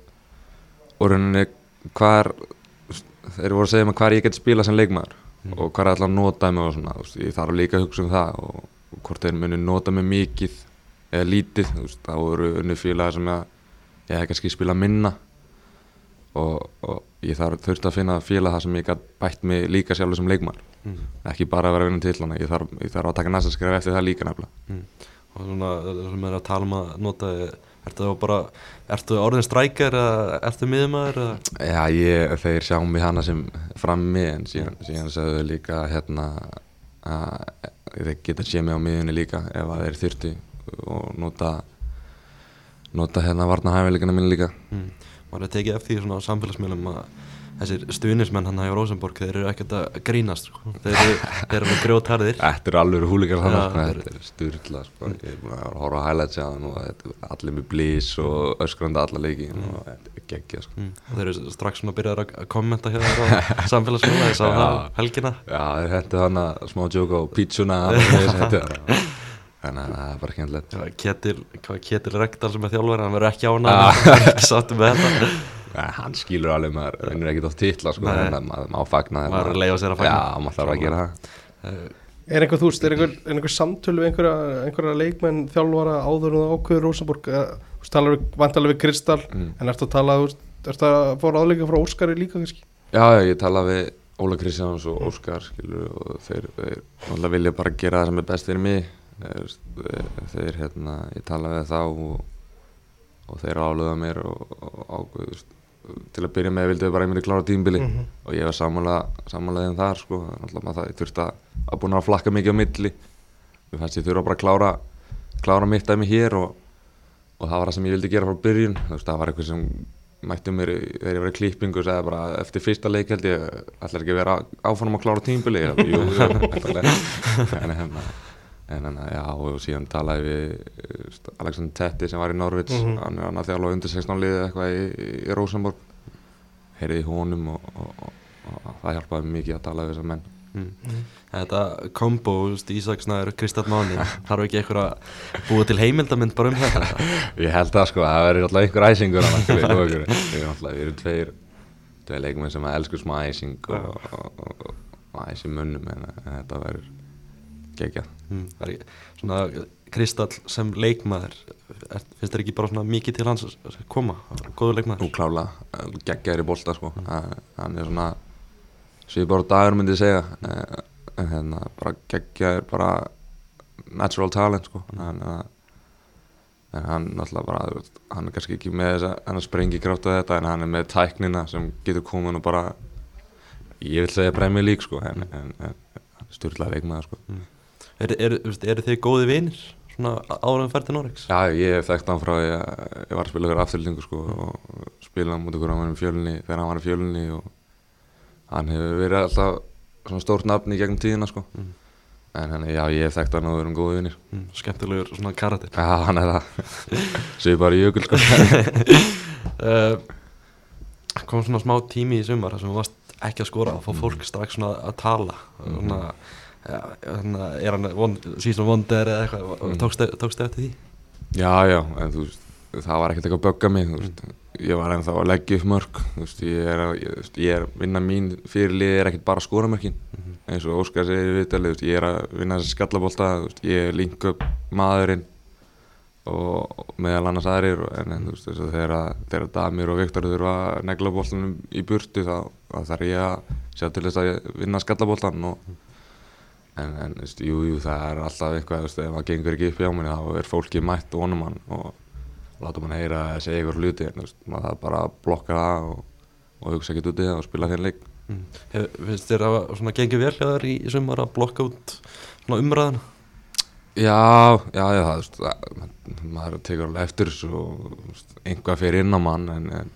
og rauninni hvað er þeir voru að segja mig hvað ég get spila sem leikmaður Mm. og hvað er alltaf að nota mig og svona veist, ég þarf líka að hugsa um það og, og hvort þeir muni nota mig mikið eða lítið, veist, það voru unni félagar sem að ég hef kannski spila minna og, og ég þarf þurfti að finna félag það sem ég gætt bætt mig líka sjálfur sem leikmaður mm. ekki bara að vera vinna til hana, ég þarf, ég þarf að taka næsta skref eftir það líka nefnilega Mm. og svona það sem er að tala um að nota ertu þá bara, ertu orðin strækjar eða ertu miðumæður Já, ég, þeir sjá mig hana sem frammi en síðan, síðan sagðu þau líka hérna að þeir geta séð mig á miðunni líka ef að þeir þurfti og nota nota hérna varna hæfileikana mínu líka mm. er tekið eftir því svona á samfélagsmiðlum að þessir stuðnismenn hann hjá Rosenborg þeir eru ekkert að grínast sko. þeir eru, þeir eru með grjótharðir Þetta eru alveg húlikar þannig, sko, þetta er styrla, sko, ég er búin að horfa á highlights þetta er allir með blís og öskrandi alla leiki og þetta er geggja, sko. mm. þeir eru strax svona að byrja að kommenta hér á samfélagsmiðla ég sá það helgina. Já, þeir hendur hann að smá djóka á pítsuna þannig að það er bara kjænlegt. Já, Ketil, Rekdal sem er þjálfur hann verður ekki ánað hann er ekki sáttu með þetta Hann skilur alveg, maður reynir ekkert á titla, sko, maður má fagna þeim. Maður er að leyfa sér að fagna. Já, maður þarf að gera það. Eh, Er einhver, þú veist, er einhver, er einhver samtölu við einhverja, einhverja leikmenn þjálfara áður en það ákveður Rosenborg Eh, Þú veist, talar við, vantalega við Kristall Mm. En ertu að tala, þú veist, ertu að fóra áleika frá Óskari líka kannski? Já, já, ég tala við Óla Kristjáns og Óskar skilur, og þeir, þeir vilja bara gera það sem er best fyrir mig þeir, þeir hérna, ég tala við þá og, og þeir áluga mér og, og ákveðu til að byrja með vildi þau bara myndi klára tímbili Mhm. og ég var sammálaðið um þar sko, náttúrulega maður það, þurfti að, að búin að flakka mikið á milli mér fannst ég þurfa bara að klára klára mitt dæmi hér og, og það var það sem ég vildi gera frá byrjun þú veist, það var eitthvað sem mætti mér þegar ég var í klippingu og segði bara eftir fyrsta leik held ég ætlar ekki að vera áfram að klára tímbili jú, jú, ætlaði. en en hérna, já, og síðan talaði við veist, Alexander Tetti sem var í Norvits Mhm. hann er hann að þjálfa undir 16 liðið eitthvað í, í Rosenborg heyrði í honum og, og, og, og það hjálpaði mikið að tala við þessar menn mm. Þetta kombo, Ísaksnæður, Kristall Máni þarf ekki eitthvað að búa til heimildamind bara um þetta Ég held að sko, það verður alltaf einhver æsingur. Við erum alltaf, við erum tveir tveir leikmenn sem að elsku smá æsing og, og, og, og æsi munnum en, en þetta verður geggjað. Mm. Svona Kristall sem leikmaður er, finnst þér ekki bara svona mikið til hans að koma, góður Nú leikmaður klála, geggjaður í bolta sko. Hann- hann er svona svipar á dagur myndi ég segja eh, en hérna bara geggjaður bara natural talent sko. Hann, en hann náttúrulega bara hann er kannski ekki með þess að hann sprengi grátt að þetta en hann er með tæknina sem getur komið nú bara ég vil segja Premier League sko en, en, en styrla leikmaður sko Eru er, er, þið góði vinir svona en færð til Norex? Já, ég hef þekkt hann frá því að ég var að spila fyrir afturlendingu sko og spila mútið hvernig hann var í fjölunni þegar hann var í fjölunni og hann hefur verið alltaf svona stórt nafn í gegnum tíðina sko. Mm. en hann, já, ég hef þekkt hann og við erum góði vinnir Mm, skemmtilegur svona karakter. Já, hann er það. Sér bara í jökul sko. Uh, kom svona smá tími í sumar þar sem þú varst ekki að skora að fá fólk strax svona að tala. Svona, ja, svona er hann síðan vonder eða eitthvað Mm. tókstu, tókstu eftir því? Já, já, en þú veist það var ekkert eitthvað að bögga mig þú veist, ég var ennþá að leggja upp mörg veist, ég er, að, ég, ég er vinna mín fyrirlið er ekkert bara að skora mörkin. Eins og Óskar segir viðtalið, ég er að vinna þessi skallabólta, ég er link upp maðurinn og meðal annars aðrir en, en veist, að þegar, Damir og Viktor þurfa að negla bóltanum í burtu þá, þarf ég að sjá til þess að vinna skallabóltan og en, en veist, jú, jú, það er alltaf eitthvað, veist, ef maður gengur ekki upp hjá minni þá er fólki mætt og honum hann og láta mann heyra að segja ykkur hluti en veist, maður þarf bara blokka það og, og hugsa ekkert út í það og spila þeirn leik Mm. Finnst þér að svona gengið vel hjá þér í, í sumar að blokka út svona umræðina? Já, já, já, það, veist, það, maður tekur alveg eftir og veist, einhvað fyrir inn á mann en, en,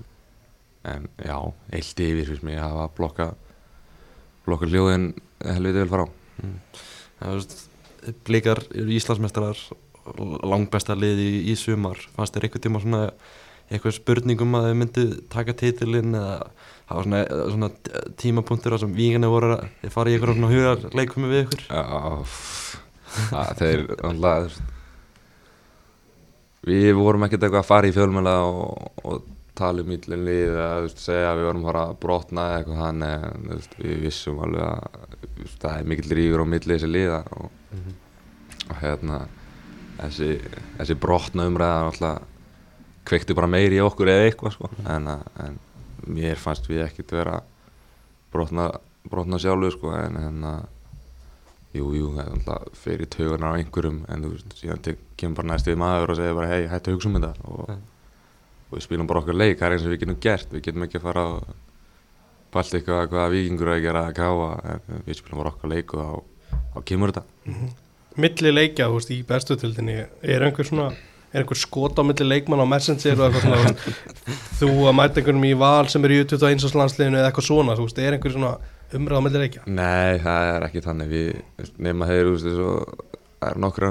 en já, eilt yfir fyrir mig að blokka blokka hljóðin helviti vel frá Ja, þú veist, Blikar eru Íslandsmeistarar langbesta liði í, í sumar. Fannst þér einhvern tíma svona eitthvað spurningum að þau myndu taka titilinn eða það var svona, svona tímapunktur sem víginni voru að þið farið í eitthvað svona hugar leikumi við ykkur? Já, þeir alltaf við vorum ekkert eitthvað að fara í fjölmjöla og, og tala um ítlinn lið eða segja að við vorum að brotna eða eitthvað þannig en veist, við vissum alveg að veist, það er mikill ríkur á milli þessi liða og, og hérna þessi, þessi brotna umræða alltaf kveikti bara meiri í okkur eða eitthvað sko. en, að- en mér fannst við ekkert vera brotna, brotna sjálfu sko, en hérna jú, jú, það er alltaf fyrir taugunar á einhverjum en þú veist, síðan kemur bara næst við maður og segir bara hei, hættu að hugsa um þetta og, Nei. Og við spilum bara okkar leik það er eins og við getum gert, við getum ekki að fara að pælt eitthvað hvaða vikingur er að gera að káa, við spilum bara okkar leik og þá, kemur þetta. Milli leikja, þú veist, í bestu tildinni Er einhver svona er einhver skot á milli leikmann á Messenger og eitthvað svona þú veist, þú að mæta einhverjum í val sem er í 21. landsliðinu eða eitthvað svona, þú veist, er einhver svona umræða á milli leikja? Nei, það er ekki þannig. Við, nema þeir, þú veist, eins og það er nokkur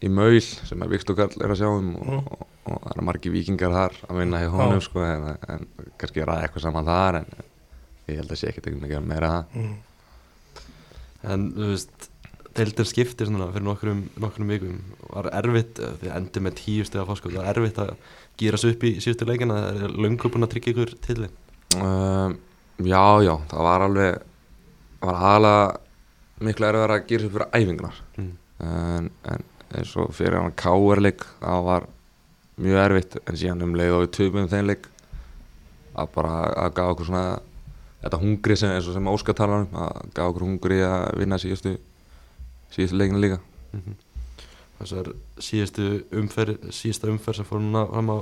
í blikum sem er að að Viktor Karl er að sjá um og, Mhm. og, og það er margi vikingar þar að vinna í honum sko en, en kannski er það eitthvað saman þar en ég held að sé ekkert eitthvað mikið meira það mm. En þú veist, deildin skiptir svona fyrir nokkrum, nokkrum vikum Var erfitt, eh, þið endur með tíu steg að fórskot Var erfitt að gýra sig upp í síðustu leikina Það er löngu búin að tryggja ykkur til um, Já, já, það var alveg var aðalega miklu erfið að gera sér fyrir æfingunar mm. en, en eins og fyrir hann káerleik það var mjög erfitt en síðan um leið og við töfum þeim leik að bara að gaf okkur svona þetta hungri sem, eins og sem Óskar talar um að gaf okkur hungri að vinna síðustu síðustu leikinu líka. Mm Þessar síðustu umferð Síðusta umferð sem fór núna fram á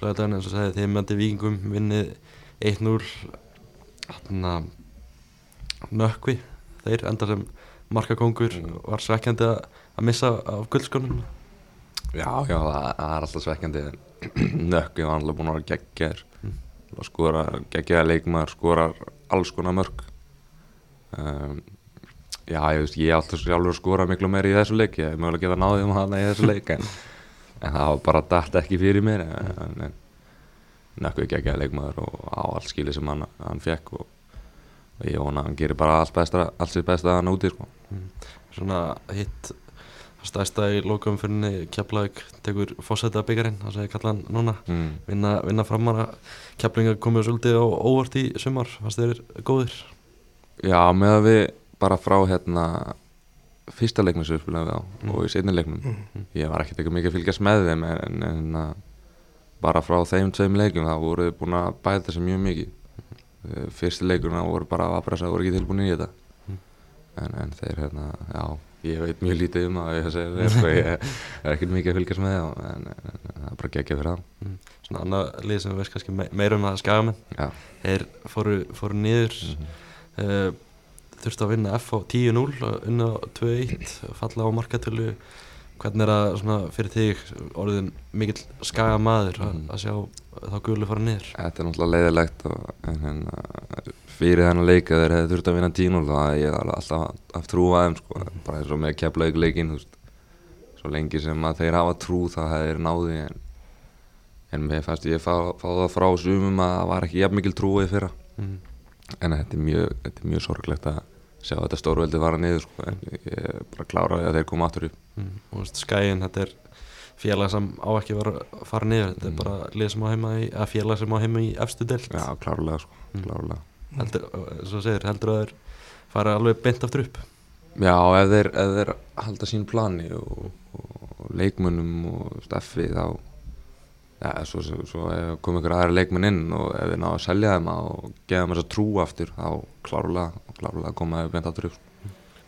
Laugardaginn eins og sagði þeim mætti vikingum Vinnið 1-0 Þannig að Nökkvi Þeir enda sem markakongur Mm. Var svekkjandi að, að missa af guldskónum Já, já, það, það er alltaf svekkjandi. En nökki var alltaf búin að vera geggjar Mm. skora geggjaða leikmaður skorar alls konar mörg um, Já, ég veist, ég alltaf sjálfur að skora miklu meir í þessu leik ég hef mögulega getað náðið um hana í þessu leik en, en það var bara dætt ekki fyrir mér en, en, nökki geggjaða leikmaður og á allt skili sem hann, hann fekk og, og ég vona að hann gerir bara allt, bestra, allt sitt besta að hann úti sko. Svona hitt Stærsta í lokaumfyrinni Keflavík tekur fósæta byggarinn Það segir kallan núna mm. Vinna, vinna framara Keflinga komið svolítið á óvart í sumar Fannst þeir góðir Já, með að við bara frá hérna fyrsta leiknum sem við spilaðum við á Mm. og í setni leiknum Mm. ég var ekkert eitthvað mikið að fylgjast með þeim en, en að bara frá þeim tveim leikum þá voru þið búin að bæta þessu mjög mikið Eh, fyrsti leikurna voru bara að pressa voru ekki tilbúin í þetta Mm. en, en þeir hérna, já ég veit mjög lítið um það ég, sko, ég er ekkert mikið að fylgjast með þeim en, en, en það er bara geggja fyrir það Svona annað lið sem við veist kannski me meira um það skagamenn Já, Þeir fóru, fóru niður Mhm. uh, Þurftu að vinna F á 10-0 og Unna á 2-1 Falla á markatölu Hvernig er það svona fyrir þig orðin mikill skagamaður að, Mhm. að sjá þá gulu fara niður Þetta er náttúrulega leiðilegt og, en, en, uh, fyrir þennan leik að þeir hefði þurft að vinna 10-0 þá hafði ég alveg alltaf að þeim sko, bara eins og með keflaug leikin svo lengi sem að þeir hafa trú hefði þeir náði en, en mér fannst ég fá, fá það frá sumum að það var ekki jafn mikil trúið fyrra mm. en þetta er mjög, er mjög sorglegt að sjá þetta stórveldi fara niður sko, en ég er bara kláraði að þeir koma aftur upp Mm. Og skæin, þetta er félag sem á ekki að vera að fara niður Þetta er Mm. bara félag sem á heima í efstu deild Já, klárlega sko, Mm. klárlega heldur, svo segir, heldur að þeir fara alveg beint aftur upp Já, ef þeir, ef þeir halda sín plani og, og leikmönnum og staffi þá ja, svo, svo, kom ykkur aðra leikmenn inn og ef þeir ná að selja þeim og gefa þeim þessa trú aftur þá klárlega, klárlega koma þeir beint aftur upp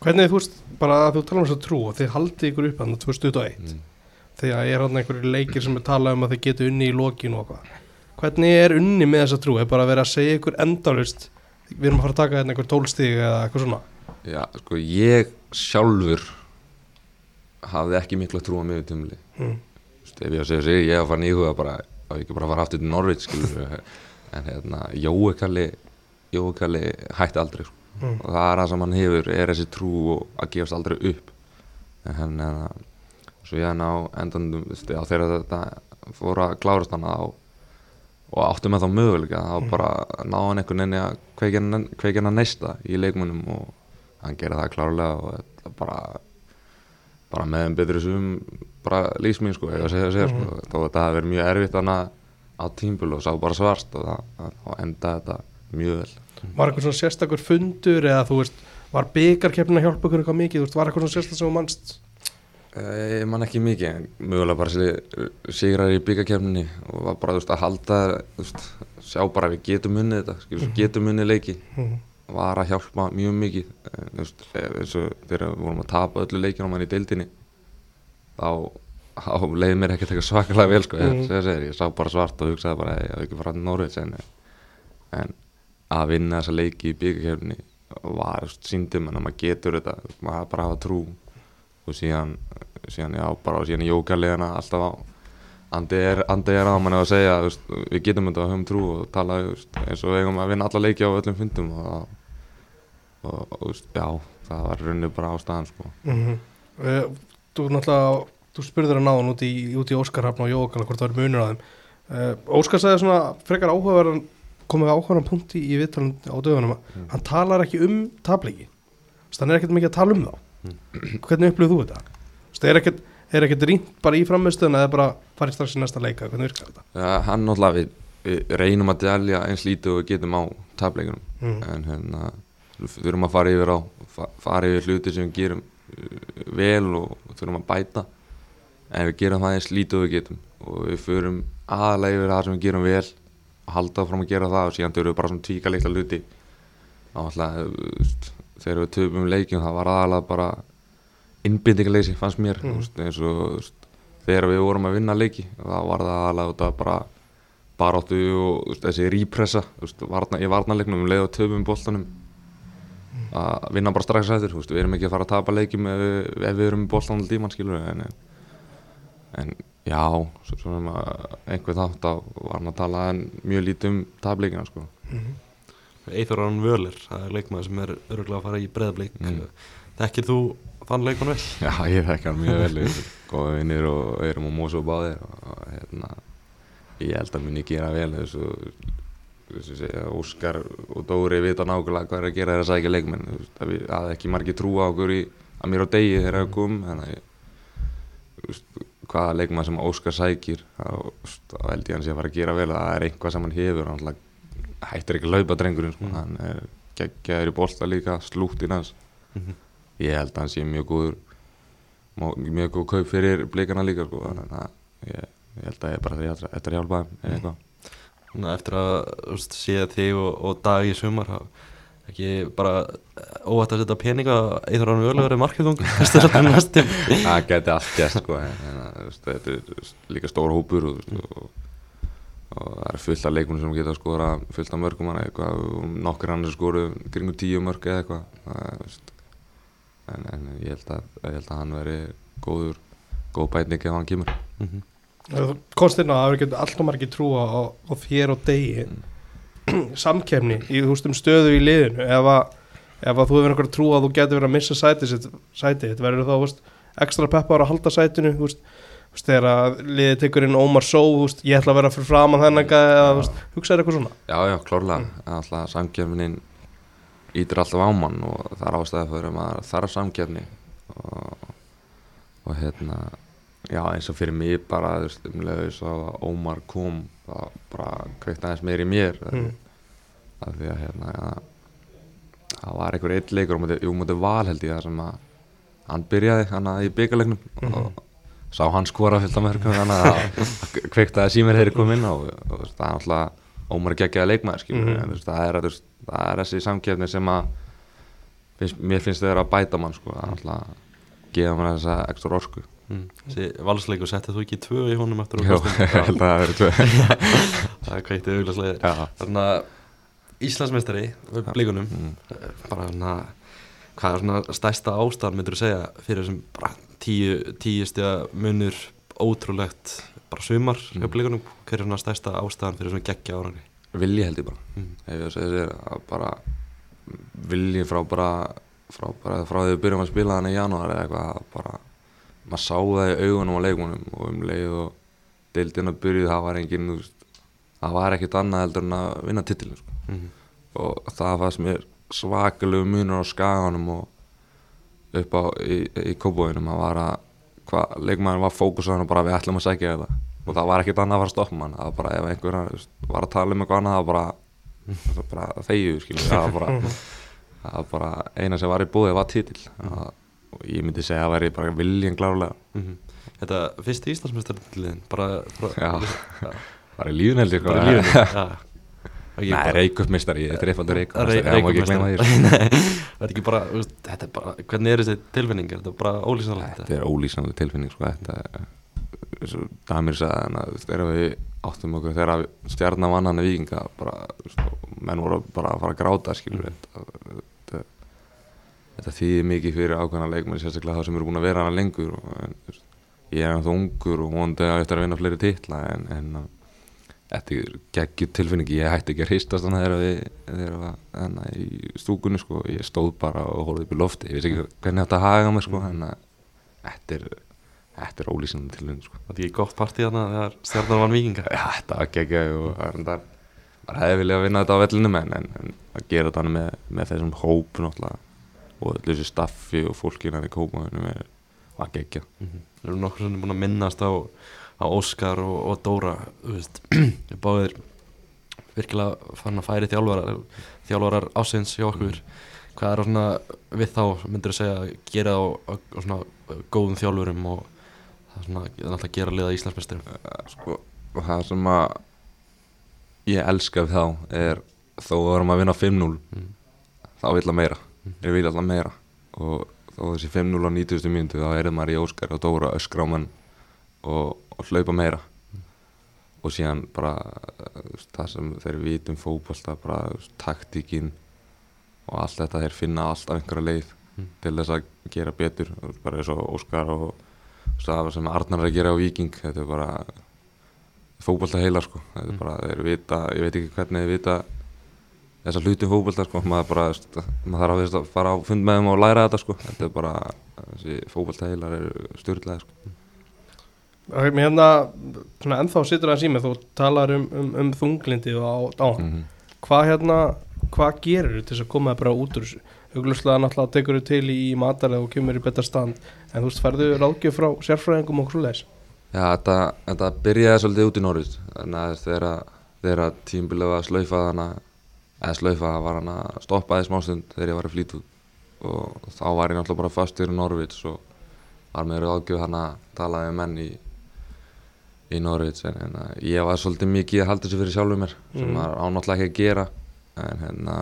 Hvernig þú veist, bara að þú tala um þess að trú og þið haldið ykkur upp hann 2021 mm. þegar er hann einhverju leikir sem er talað um að þið getur unni í lokinu og hvað Hvernig er unni með þessa trú? Er bara verið að segja ykkur endalust við erum að fara að taka einhver tólstíg eða eitthvað svona Já, sko ég sjálfur hafði ekki mikla trú á mig tímli mm. ef ég á að segja sig, ég hef að fara nýhuga bara, á ekki bara að fara aftur til skilur en hérna, Jói Kalli Jói Kalli hætti aldrei sko. Mm. og það er það sem hann hefur er þessi trú og að gefast aldrei upp en hann er að svo ég hann á já, þegar þetta fór að klárast hann á og áttu með þá möguleika þá bara náða hann einhvern veginn að kveikja hann- að neista í leikmunum og hann gera það klárlega og þetta bara bara með þeim betri sum bara lífsmín sko, að segja, segja sko. þó að þetta hafi verið mjög erfitt hann á tímbul og sá bara svart og það, það enda þetta mjög vel Var eitthvað svona sérstakur fundur eða þú veist, var byggarkeppnin að hjálpa ykkur eitthvað mikið, þú veist, var eitthvað svona sérstak sem þú manst? Eh, Ég man ekki mikið, en mögulega bara sig- sigrar í byggakefninni og var bara þú veist, að halda, þú veist, sjá bara að við getum unnið þetta, skilur, mm getum unnið leiki, mm. var að hjálpa mjög mikið, Eh, þú veist, eh, eins og þegar við vorum að tapa öllu leikinu á mann í deildinni, þá, þá leiði mér ekkert eitthvað svakalega vel, sko, Mhm. ég, segja, ég sá bara svart og hugsaði bara, ég hef ekki farað til Norveits, en, en að vinna þessa leiki í byggakefninni var, síndum en að maður getur þetta, maður bara hafa trú. Og síðan, síðan já, bara síðan í jókaliðina alltaf á. Andi er, andi er á manni að segja veist, við getum þetta að höfum trú og tala veist, eins og eigum að vinna alla leiki á öllum fundum og, og, og veist, já, það var runnið bara á staðan sko. mm Þú náttúrulega, þú spurður að náðan út í, í Óskarhafn og Jókala hvort það er munur á þeim. Uh, Óskar sagði svona frekar áhugaverðan komið áhugaverðan punkt í, í viðtalum á dögunum Mm. hann talar ekki um tapleiki hann er ekkert mikið að tala um þá Mm. hvernig upplifðu þú þetta? Veist, er ekkert, er ekkert rýnt bara í framistöðuna eða bara farið strax í næsta leika, hvernig virkar þetta? ja, hann náttúrulega við, við reynum að dælja eins lítið og við getum á tapleikunum Mm. en hérna við þurfum að fara yfir á fa- fara yfir hluti sem við gerum uh, vel og þurfum að bæta en við gerum það eins lítið og við getum og við förum aðalega yfir það sem við gerum vel halda fram að gera það og síðan þurfum við bara svona tvíka og alltaf þegar við töfum leikjum það var aðalega bara innbyndingaleysi fannst mér Mm. mm. veist, eins og veist, þegar við vorum að vinna leiki þá var það aðalega bara baráttu og veist, þessi veist, varna, í varnarleiknum um leið og töfum boltanum að vinna bara strax eftir við erum ekki að fara að tapa leikjum ef við, ef við erum í boltan alltaf við, en, en já svo, svona að einhver þátt að var hann að tala en mjög lítið um tapleikina sko. Eithor Aron Völer, það er leikmaður sem er öruglega að fara í breðablik Mm. Þekkir þú þann leikmann vel? Já, ég þekki hann mjög vel, við góða vinnir og erum á Mósu og báðir og hérna, ég held að muni gera vel þessu, þessu segja, Óskar og Dóri vita nákvæmlega hvað er að gera þeirra sækja leikmenn, þú veist, að við hafði ekki margir trú á okkur í að mér á degi þegar það kom, en að hvaða leikmann sem Óskar sækir, þá held ég hann sé að fara að gera vel, að það er einhvað sem hann hefur, hann hættir ekki að laupa drengurinn, sko, Mm. hann er geggjaður í bolta líka, slúttinn hans Mhm. ég held að hann sé mjög góður mjög góð kaup fyrir blikana líka sko. þannig að ég, ég held að ég bara því að þetta er hjálpa þeim eða eitthvað Svona eftir að þú veist, sé þig og, og dag í sumar þá ekki bara óvægt að setja peninga Eithor Aron Völer verið næstum það geti allt gæst sko. þetta er veist, líka stór hópur og, og, og það er fullt af leikunum sem geta skora fullt af mörgum eitthvað og nokkur hann skoru kringu tíu mörg eða eitthvað. En, en ég held að, ég held að hann veri góður góð bætning ef hann kemur. Mhm. Konstina að það er ekki alltaf margir trúa á, á þér og degi samkefni í þú veist um stöðu í liðinu. Ef að, ef að þú hefur einhver trú að þú getur verið að missa sætið þitt, verður þá veist, ekstra peppar að halda sætinu þú veist, þegar að liðið tekur inn Ómar Só, veist, ég ætla að vera fyrir þennan gæði eða þú veist, hugsaður eitthvað svona? Já, já, klárlega, mm. alltaf samkefnin ítir alltaf á mann og það er ástæði fyrir að maður þarf samkefni og, og hérna já eins og fyrir mig bara þú veist, um leiðis að Ómar kom það bara kveikt aðeins meir í mér Mm. af því að hérna ja, það var einhver eitt leikur móti, jú, móti val held ég það sem að hann byrjaði hann í byggarleiknum Mhm. og sá hann skora af mörgum þannig að það kveikti að símir þeirri kom inn á og, og það er alltaf Ómar geggjaði leikmaður skilur Mhm. en það, er, þú veist, það er þessi samkefni sem að finnst, mér finnst þau að bæta mann sko, það er alltaf að gefa mann þessa ekstra orku Mm. Þessi valsleiku settið þú ekki tvö í honum eftir Jó, ég held að það verið tvö. Það er auðvitað Já, Þannig að Íslandsmeistari við blíkunum mm. bara svona hvað er svona stærsta ástæðan myndur þú segja fyrir þessum bara tíu, tíu stiga munur ótrúlegt bara sumar hjá Mm. blíkunum hver er svona stærsta ástæðan fyrir þessum geggja árangri? Vilji held ég bara. Mm. ef ég segja þér að bara vilji frá bara frá, bara, frá því við byrjum að spila þannig í janúar eða eitthvað að bara maður sá það í augunum á leikunum og um leið og deildin að byrju það var engin það var ekkert annað heldur en að vinna titilin sko. Mm. og það fannst mér svakalegu munur á skaganum og upp á í, í kópóinum að var að leikmæðin var fókusaðan og bara við ætlum að segja þetta. Og það var ekkert annað að fara að stoppa mann. Það var bara ef einhver var að tala um eitthvað annað það var bara, það var bara þegju það var bara, það var bara eina sem var í búið var titil það, og ég myndi segja að það væri bara viljum klárlega. Mm. Þetta fyrsti Íslandsmeistarliðin bara, bara Já. já, bara í lífun held ég bara í. Ekki Nei, reykupmistari, þetta er eitthvað Rey- reykupmistari það má ekki gleyma sko. Reykjavík Það er ekki bara, þetta er bara hvernig er þessi tilfinning, er þetta bara ólýsanlegt? Þetta er ólýsanlega tilfinning sko, þetta og Damir sagði þannig að þegar við áttum okkur þegar stjarnan vann hann í vikinga menn voru bara að fara að gráta skilur þetta, þetta, þýðir mikið fyrir ákveðna leikmenn sérstaklega það sem eru búin að vera hana lengur og, en, veist, ég er ennþá ungur og vonandi að eftir að vinna fleiri titla en, en að, þetta er geggjur tilfinningi ég hætti ekki að hristast þannig þegar við hana í stúkunni sko. Ég stóð bara og horfði upp í lofti ég vissi ekki hvernig þetta haga mig sko en að þetta er þetta er ólýsandi tilfinning sko. Þetta er ekki gott partí þarna þegar stjarnar vann vikinga Já, þetta var geggja og það var hefði viljað vinna þetta á vellinu en, en, að gera þetta með, með þessum hóp náttúrulega og öllu þessu staffi og fólkinu í kópaðinu var geggja Við erum nokkur svona búin að minnast á, á Óskar og, og Dóra þú við báðir virkilega fann að færi þjálfarar þjálfarar ásins hjá okkur. Hvað er svona við þá myndir að segja að gera á, á, á svona góðum þjálfurum og það er svona það er alltaf að gera liða Íslandsmeisturum? Sko, og það sem að ég elska við þá er þó að varum að vinna 5-0 Mm. þá vil að meira ég vil alltaf meira og þó þessi 5-0 á 90. mínútu þá er maður í Óskar og Dóra öskra á mann og, og hlaupa meira og síðan bara það sem þeir vitum fótbolta bara taktíkin og allt þetta þeir finna alltaf einhverja leið Mm. til þess að gera betur bara eins og Óskar og það sem Arnar er að gera á Viking þetta er bara fótbolta heila sko þetta er Mm. bara þeir vita, ég veit ekki hvernig þeir vita þessa hluti fótbolta sko. Maður bara, maður þarf að, að fara á fund með þeim og læra þetta sko. Þetta er bara, þessi fótbolta heilar eru styrlaði sko. Mér hérna, svona ennþá situr það sími þú talar um, um, um þunglindi og á, hann mm hvað hérna, hvað gerir þú til þess að koma bara út úr þessu? Hugluslega náttúrulega tekur þú til í matarið og kemur í betra stand. En þú veist, færðu ráðgjöf frá sérfræðingum og svoleiðis? Já, þetta, þetta byrjaði svolítið út í Norris þannig að var að slaufa hana eða slaufa var hann að stoppa því smástund þegar ég var í flýtút og þá var ég náttúrulega bara fastur í Norvits og var með ráðgjöf hann að tala með menn í, í Norvits en, en að ég var svolítið mikið að halda þessu fyrir sjálfur mér sem Mhm. maður ánáttúrulega ekki að gera. En hérna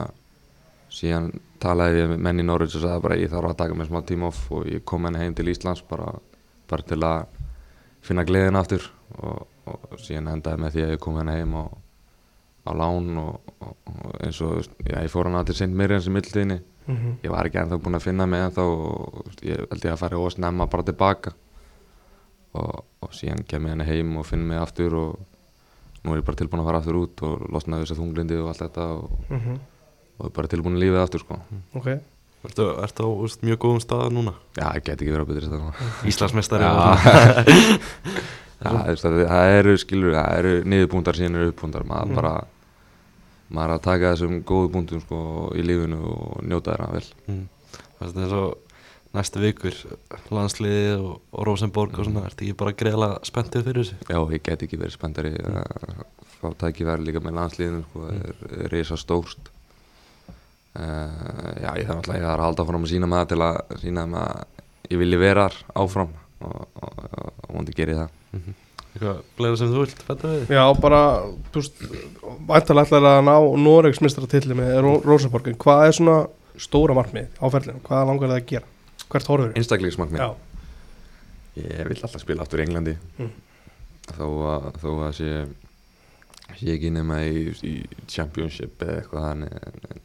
síðan talaði ég við menn í Norvits og sagði bara ég þarf að taka mig smá tíma off. Og ég kom henni heim til Íslands bara, bara til að finna gleðin aftur. Og, og síðan endaði með því að ég kom henni heim og, á lán og, og, og eins og já, ég fór hann að til St. Mirjans í mildtíðinni mm -hmm. ég var ekki ennþá búinn að finna mig ennþá og ég held ég að fara og snemma bara tilbaka og, og síðan kem ég henni heim og finn mig aftur og nú er ég bara tilbúinn að fara aftur út og losnaði þessu þunglindi og allt þetta og, og er bara tilbúinn að lífið aftur sko ok Ertu, ertu á úst, mjög góðum stað núna? já, ég get ekki verið á betri stað núna. Íslandsmeistari Veist, það, það eru skilur, það eru niðurpúntar síðan eru uppúntar maður Mm. bara maður að taka þessum góðu púntum sko, í lífinu og njóta þeirra vel Mm. Það er og næstu vikur landsliði og, og Rosenborg og svona, ertu ekki bara greiðlega spenntið fyrir þessu? já, ég get ekki verið spenntari að fá tækifæri líka með landsliðinu sko, það er, er risa stórt uh, já, ég þarf náttúrulega ég þarf að halda fram að sína það til að sína að ég vilji vera áfram og, og, og, og vondi geri það Eitthvað fleira sem þú vilt fætta við? Já, bara, ætlar að ná Noregs mistratilli með Ró- Rosenborg en hvað er svona stóra markmið á ferlinu? Hvað langar það að gera? Hvert horfur Já, Ég vil alltaf spila aftur í Englandi Mm. þó að, þó að sé, sé ekki nema í, í Championship eða eitthvað en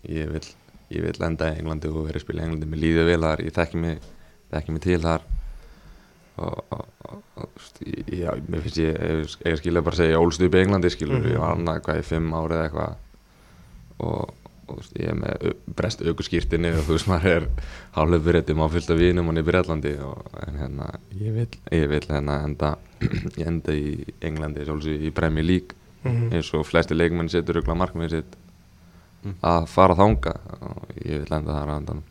ég, vil, ég vil enda í Englandi og vera að spila í Englandi mér líður vel þar, ég þekki mig, þekki mig til þar já, mér finnst ég ég, skilja bara að segja, ég ólst upp í Englandi skilur, Mhm. ég var annað hvað í fimm ári eða eitthvað og, og veist, ég er með brest aukurskýrtinni og þú veist maður er hálfur byrjandi, maður fyllt af vinum hann í Breitlandi og en hérna ég vil, ég vil hérna enda ég enda í Englandi sjálfsög í Premier League Mhm. eins og flesti leikmenn setur ögla markmið sitt Mm. að fara þanga og ég vil enda þar að endan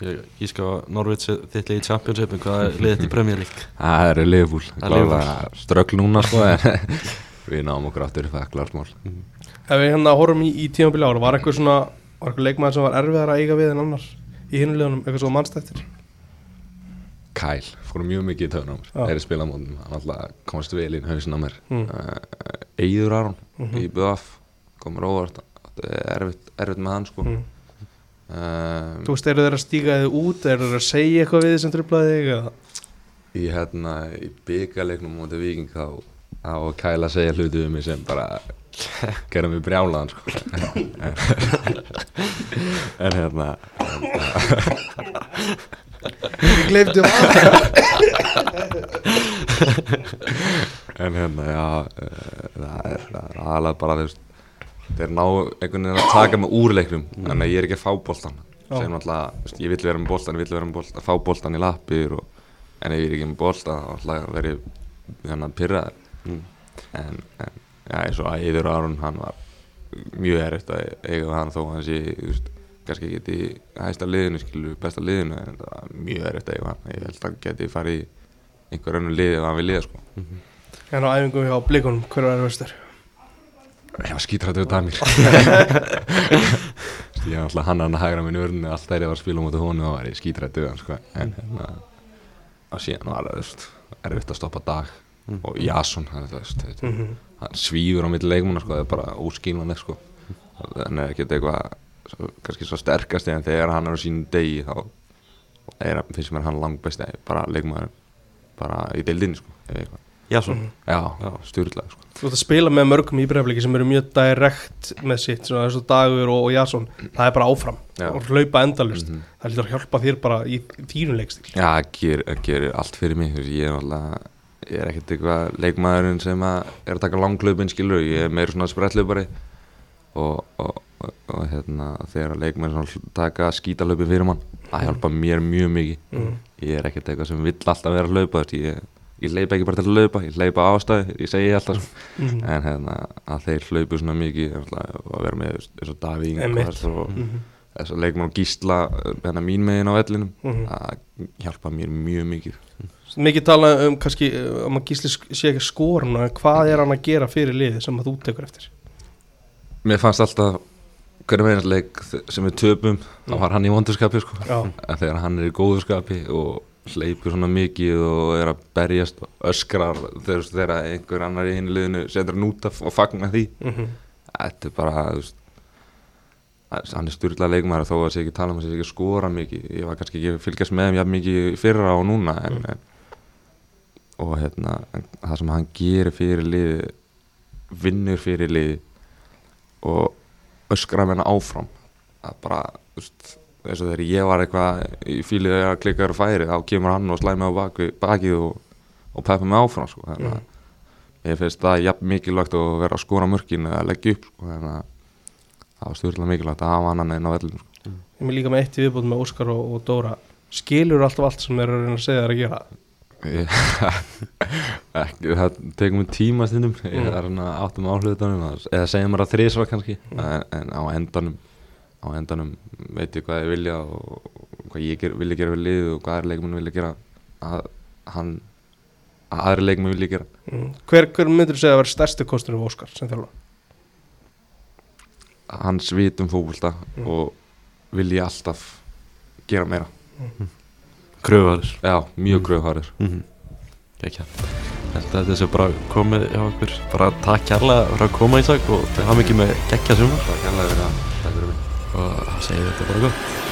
Ég, að Norvits þitt liði í Championship en hvað er liðið í Premier League? það eru er klálega ströggl núna sko en við náum okkur aftur það er klart mál ef við hérna horfum í, í tímabili ára var eitthvað svona, var eitthvað leikmaður sem var erfiðar að eiga við en annar í hinulegunum, eitthvað svo mannstættir Kæl, fórum mjög mikið í töðunum Já. þeirri spilamótum, hann alltaf komast vel inn hausin á mér Mm. uh, Eyður Aron Mhm. í BF komur óvart erfitt með hann sko mm. Um, Þú veist, eru þeir að stíga þið út, eru þeir að segja eitthvað við þið sem trublaði þig í hérna í byggaleiknum mútið viking þá á Kæla að segja hluti um mig sem bara gerði mig brjálaðan sko. en, en hérna. Gleifdu en hérna, já uh, það er, aðalega bara þú veist, þeir ná einhvern veginn að taka mig úr leiknum. Þannig að ég er ekki að fá boltan Já. sem alltaf, ég vill vera með boltan ég vill vera með boltan, fá boltan í lappir og, en ef ég er ekki með boltan þá alltaf verið þannig að pyrra Mm. en, en já, eins og að Eður Aron hann var mjög erfitt að eiga hann þó að hann sé, þú veist, kannski ekki í hæsta liðinu, skilur, besta liðinu en það var mjög erfitt að eiga hann. Ég held að hann geti farið í einhver önnur liði ef hann vil liða sko En á æfingum hjá blikunum, hver var erfistur? Var skítrættu við Damir Ég var alltaf hann að hægra minn urnu Alltaf er ég var að spila mútið honu og var ég skítrættu við hann sko. En hérna Og síðan var það, erfitt að stoppa dag Og Jason, hann, þetta- Mhm. hann svífur á milli leikmuna sko, það er bara óskínvanleg sko. Þannig er ekkert eitthvað kannski svo sterkast en þegar hann er á sínum degi þá er, finnst mér hann langbesti bara leikmaður bara í deildinni sko, ef eitthvað. Já, svo Þú ert að spila með mörgum íbreyfliki sem eru mjög direkt með sitt, svona og Dagur og, og Jason það er bara áfram Já. og hlaupa endalust Mhm. það lítur að hjálpa þér bara í þínum leikstíl Já, það gerir, það gerir allt fyrir mig ég er alltaf ég er ekkert eitthvað leikmaðurinn sem að er að taka langlaupin skilur, ég er meira svona sprettlaupari og, og, og, hérna, þegar leikmaður taka skítalaupi fyrir mann það hjálpa mér mjög mikið Mhm. ég er ekkert eitthvað sem vill alltaf vera að laupa þú veist, ég, ég leipa ekki bara til að laupa ég leipa á ástæði, ég segi alltaf sko. Mhm. en hérna, að þeir hlaupu svona mikið að vera með eins og Davíð. Ingvars og Mhm. þess að leikmaður og gísla hérna mín megin á vellinum Mhm. það hjálpa mér mjög mikið Mikið tala um kannski uh, um að gísli sé ekki skorun en hvað er hann að gera fyrir liðið sem að þú tekur eftir Mér fannst alltaf hvernig með eins leik sem við töpum þá var hann í vondurskapi sko. En þegar hann er í góðurskapi og hleypur svona mikið og er að berjast og öskrar þegar, einhver annar í hinn liðinu setur hann út af og fagnar því. Mhm, þetta er bara veist, hann er styrlað leikmaður þó að sé ekki tala um að sé ekki skora mikið. Ég var kannski ekki fylgjast með jafn mikið fyrra og núna en, Mm. en, og hérna það sem hann gerir fyrir liði vinnur fyrir liði og öskra með hann áfram það er bara þú veist, eins og þegar ég var eitthvað í fílið að klikka þér og færi þá kemur hann og slæði mig á baki, bakið og, og peppa mig áfram sko. þannig að ég finnst það jafn mikilvægt að vera að skora mörkin eða leggja upp sko. þannig að það var stjórnlega mikilvægt að hafa hann inn á vellinu sko. ég er líka með eitt í viðbúð með Óskar og, og Dóra skilur alltaf allt sem þeir eru að reyna að segja þér að gera ekki, það tekur mér tíma stundum ég Mm. er að áttum áhlutunum eða segja mér að þrísva kannski Mm. en, en á endanum á endanum veit ég hvað ég vilja og hvað ég ger, vilja gera við liðið og hvað aðri leikmenn vilja gera að hann að aðri leikmenn vilja gera mm. hver, hver myndir þú segja að vera stærsti kostunum Óskar sem þjálfa? hans vit um fókvölda Mm. og vilja alltaf gera meira Kröfuharður já, mjög Mm. gröðhárir mm -hmm. Ekki að þetta sé bara komið hjá okkur Bara takk kærlega fyrir að koma í sak Og það hafa mikið með geggja sumar það er kærlega takk fyrir mig Og það segir þetta bara gott